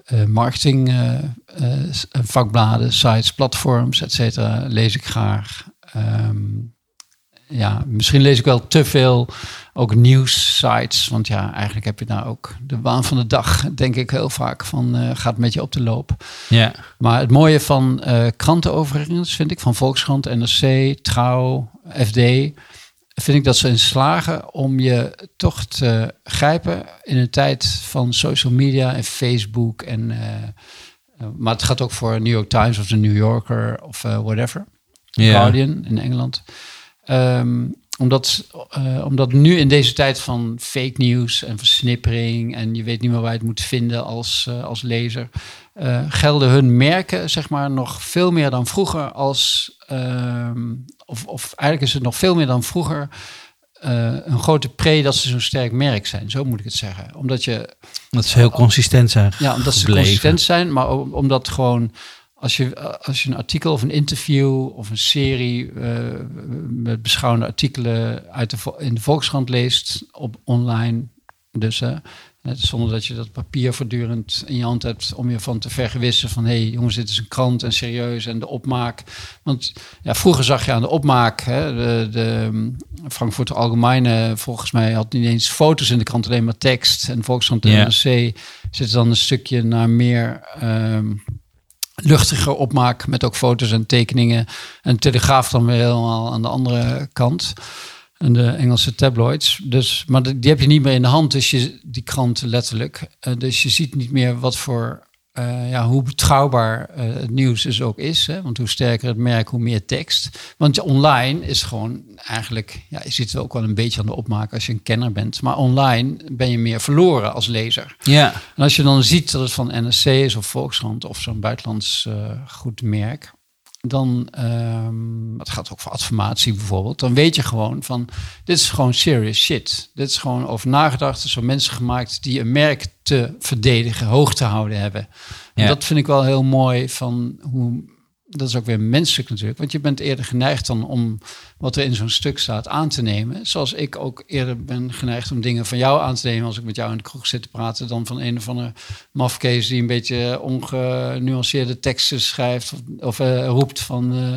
de marketing vakbladen, sites, platforms, et cetera, lees ik graag. Ehm, ja, misschien lees ik wel te veel ook nieuwssites. Want ja, eigenlijk heb je daar ook de waan van de dag, denk ik heel vaak, van eh, gaat met je op de loop. ja, Maar het mooie van eh, kranten overigens, vind ik, van Volkskrant, NRC, Trouw, FD, vind ik dat ze in slagen om je toch te grijpen in een tijd van social media en Facebook. En, eh, maar het gaat ook voor New York Times of de New Yorker of whatever. ja. Guardian in Engeland. Ehm, omdat, eh, omdat nu in deze tijd van fake news en versnippering en je weet niet meer waar je het moet vinden als, eh, als lezer, eh, gelden hun merken zeg maar nog veel meer dan vroeger als, ehm, of, of eigenlijk is het nog veel meer dan vroeger een grote pre dat ze zo'n sterk merk zijn. Zo moet ik het zeggen. Omdat je Dat ze heel consistent zijn. ja, omdat ze consistent zijn, maar omdat gewoon als je, als je een artikel of een interview of een serie eh, met beschouwende artikelen uit de, in de Volkskrant leest op online, dus hè, zonder dat je dat papier voortdurend in je hand hebt om je van te vergewissen van hé hey, jongens, dit is een krant en serieus en de opmaak. Want ja, vroeger zag je aan de opmaak, hè, de, de Frankfurter Allgemeine volgens mij had niet eens foto's in de krant, alleen maar tekst. En Volkskrant en Ja. NRC zit dan een stukje naar meer ehm, luchtiger opmaak met ook foto's en tekeningen. En Telegraaf dan weer helemaal aan de andere kant. En de Engelse tabloids. Dus, maar die heb je niet meer in de hand, dus je, die krant letterlijk. Eh, dus je ziet niet meer wat voor, eh, ja, hoe betrouwbaar eh, het nieuws dus ook is. Hè? Want hoe sterker het merk, hoe meer tekst. Want online is gewoon eigenlijk, ja, je ziet het ook wel een beetje aan de opmaak als je een kenner bent. Maar online ben je meer verloren als lezer. Ja, En als je dan ziet dat het van NSC is of Volkskrant of zo'n buitenlands eh, goed merk, dan, ehm het gaat ook voor adformatie bijvoorbeeld, dan weet je gewoon van, dit is gewoon serious shit. Dit is gewoon over nagedacht, is door mensen gemaakt die een merk te verdedigen, hoog te houden hebben. En Ja. dat vind ik wel heel mooi van hoe, dat is ook weer menselijk natuurlijk, want je bent eerder geneigd dan om wat er in zo'n stuk staat aan te nemen. Zoals ik ook eerder ben geneigd om dingen van jou aan te nemen als ik met jou in de kroeg zit te praten, dan van een of andere mafkees die een beetje ongenuanceerde teksten schrijft of, eh, roept van... eh,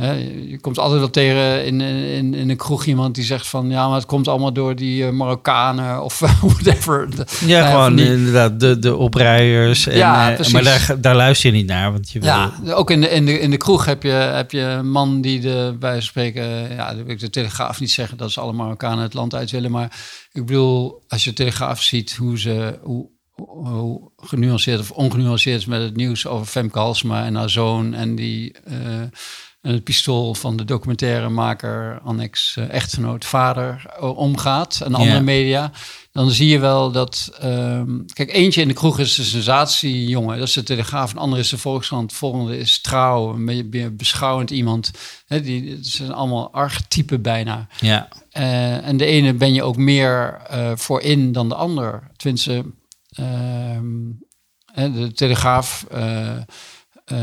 je je komt altijd wel tegen in, in, in een kroeg iemand die zegt van... ja, maar het komt allemaal door die eh, Marokkanen of whatever. Ja, Nou gewoon die- inderdaad de, de oprijers. En, Ja, eh, precies. maar daar, daar luister je niet naar, want je wil... Ja, ook in de, in, de, in de kroeg heb je, heb je een man die de, bij spreken, ja, dat wil ik de Telegraaf niet zeggen dat ze alle Marokkanen het land uit willen, maar ik bedoel, als je de Telegraaf ziet hoe ze, hoe, genuanceerd of ongenuanceerd is met het nieuws over Femke Halsema en haar zoon en die eh, en het pistool van de documentairemaker, annex eh, echtgenoot, vader omgaat en andere media, dan zie je wel dat... ehm, kijk, eentje in de kroeg is de sensatiejongen. Dat is de Telegraaf. Een andere is de Volkskrant. Volgende is Trouw. Een beschouwend iemand. Hè, die, het zijn allemaal archetypen bijna. ja. Eh, en de ene ben je ook meer eh, voor in dan de ander. Tenminste, hè, de Telegraaf... eh,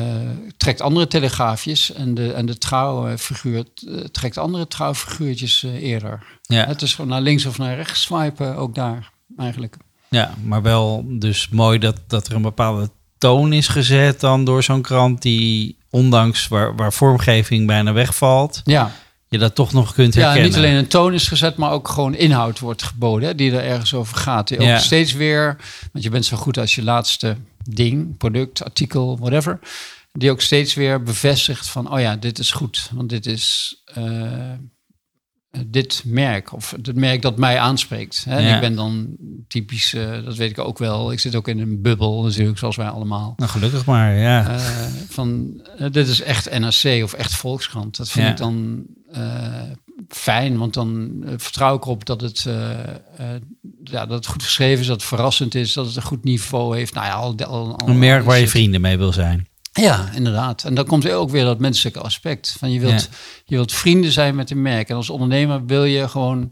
trekt andere telegraafjes en de, en de trouwfiguur eh, trekt andere trouwfiguurtjes eh, eerder. Ja. Het is gewoon naar links of naar rechts swipen, ook daar eigenlijk. ja, maar wel dus mooi dat, dat er een bepaalde toon is gezet dan door zo'n krant die, ondanks waar, waar vormgeving bijna wegvalt, Ja, je dat toch nog kunt ja herkennen. niet alleen een toon is gezet, maar ook gewoon inhoud wordt geboden, hè, die er ergens over gaat. Die ook Ja. steeds weer, want je bent zo goed als je laatste ding, product, artikel, whatever, die ook steeds weer bevestigt van, oh ja, dit is goed, want dit is eh, dit merk, of het merk dat mij aanspreekt. Hè. Ja. Ik ben dan typisch, eh, dat weet ik ook wel, ik zit ook in een bubbel natuurlijk, zoals wij allemaal. Nou, gelukkig maar, ja. Eh, van dit is echt NRC of echt Volkskrant. Dat vind Ja. ik dan fijn, want dan eh, vertrouw ik erop dat het, eh, eh, ja, dat het goed geschreven is, dat het verrassend is, dat het een goed niveau heeft. Nou ja, al, al, al- een merk waar je vrienden mee wil zijn. Ja, inderdaad. En dan komt er ook weer dat menselijke aspect. Van je, wilt, Ja. je wilt vrienden zijn met een merk. En als ondernemer wil je gewoon,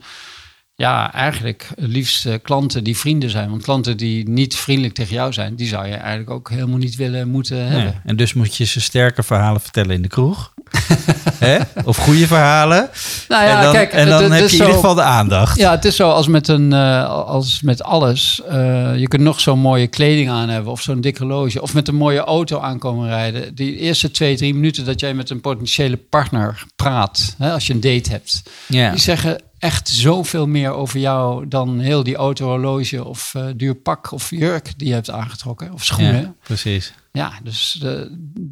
ja, eigenlijk liefst eh, klanten die vrienden zijn. Want klanten die niet vriendelijk tegen jou zijn, die zou je eigenlijk ook helemaal niet willen moeten hebben. En dus moet je ze sterke verhalen vertellen in de kroeg. Hè? Of goede verhalen. Nou ja, en dan, kijk, en dan heb je in ieder geval de aandacht. Ja, het is zo als met, een, eh, als met alles. Eh, je kunt nog zo'n mooie kleding aan hebben of zo'n dik horloge. Of met een mooie auto aankomen rijden. Die eerste twee, drie minuten dat jij met een potentiële partner praat. Hè, als je een date hebt. Ja. Die zeggen echt zoveel meer over jou dan heel die auto, horloge of eh, duur pak of jurk die je hebt aangetrokken. Of schoenen. Ja, precies. Ja, dus, de,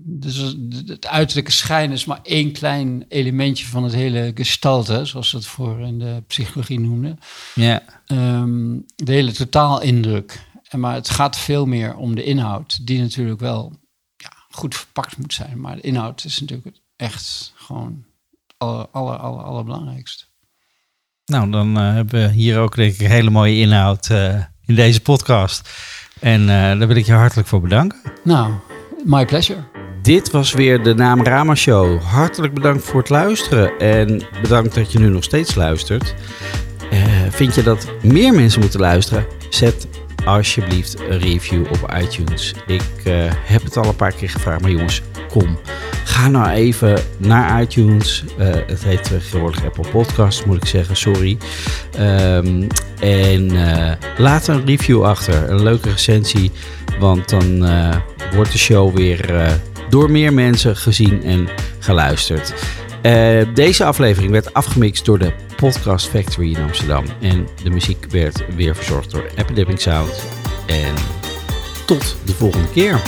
dus het uiterlijke schijn is maar één klein elementje van het hele gestalte, zoals ze het voor in de psychologie noemden. Ja. Ehm, de hele totaalindruk. En maar het gaat veel meer om de inhoud, die natuurlijk wel ja, goed verpakt moet zijn. Maar de inhoud is natuurlijk echt gewoon aller, aller, aller, allerbelangrijkst. Nou, dan eh, hebben we hier ook denk ik een hele mooie inhoud eh, in deze podcast. En eh, daar wil ik je hartelijk voor bedanken. Nou, my pleasure. Dit was weer de Naam Rama Show. Hartelijk bedankt voor het luisteren en bedankt dat je nu nog steeds luistert. Eh, vind je dat meer mensen moeten luisteren? Zet alsjeblieft een review op iTunes. Ik eh, heb het al een paar keer gevraagd, maar jongens, kom. Ga nou even naar iTunes. Eh, het heet tegenwoordig Apple Podcasts, moet ik zeggen, sorry. Ehm, en eh, laat een review achter, een leuke recensie. Want dan wordt de show weer door meer mensen gezien en geluisterd. Eh, deze aflevering werd afgemixt door de Podcast Factory in Amsterdam. En de muziek werd weer verzorgd door Epidemic Sound. En tot de volgende keer.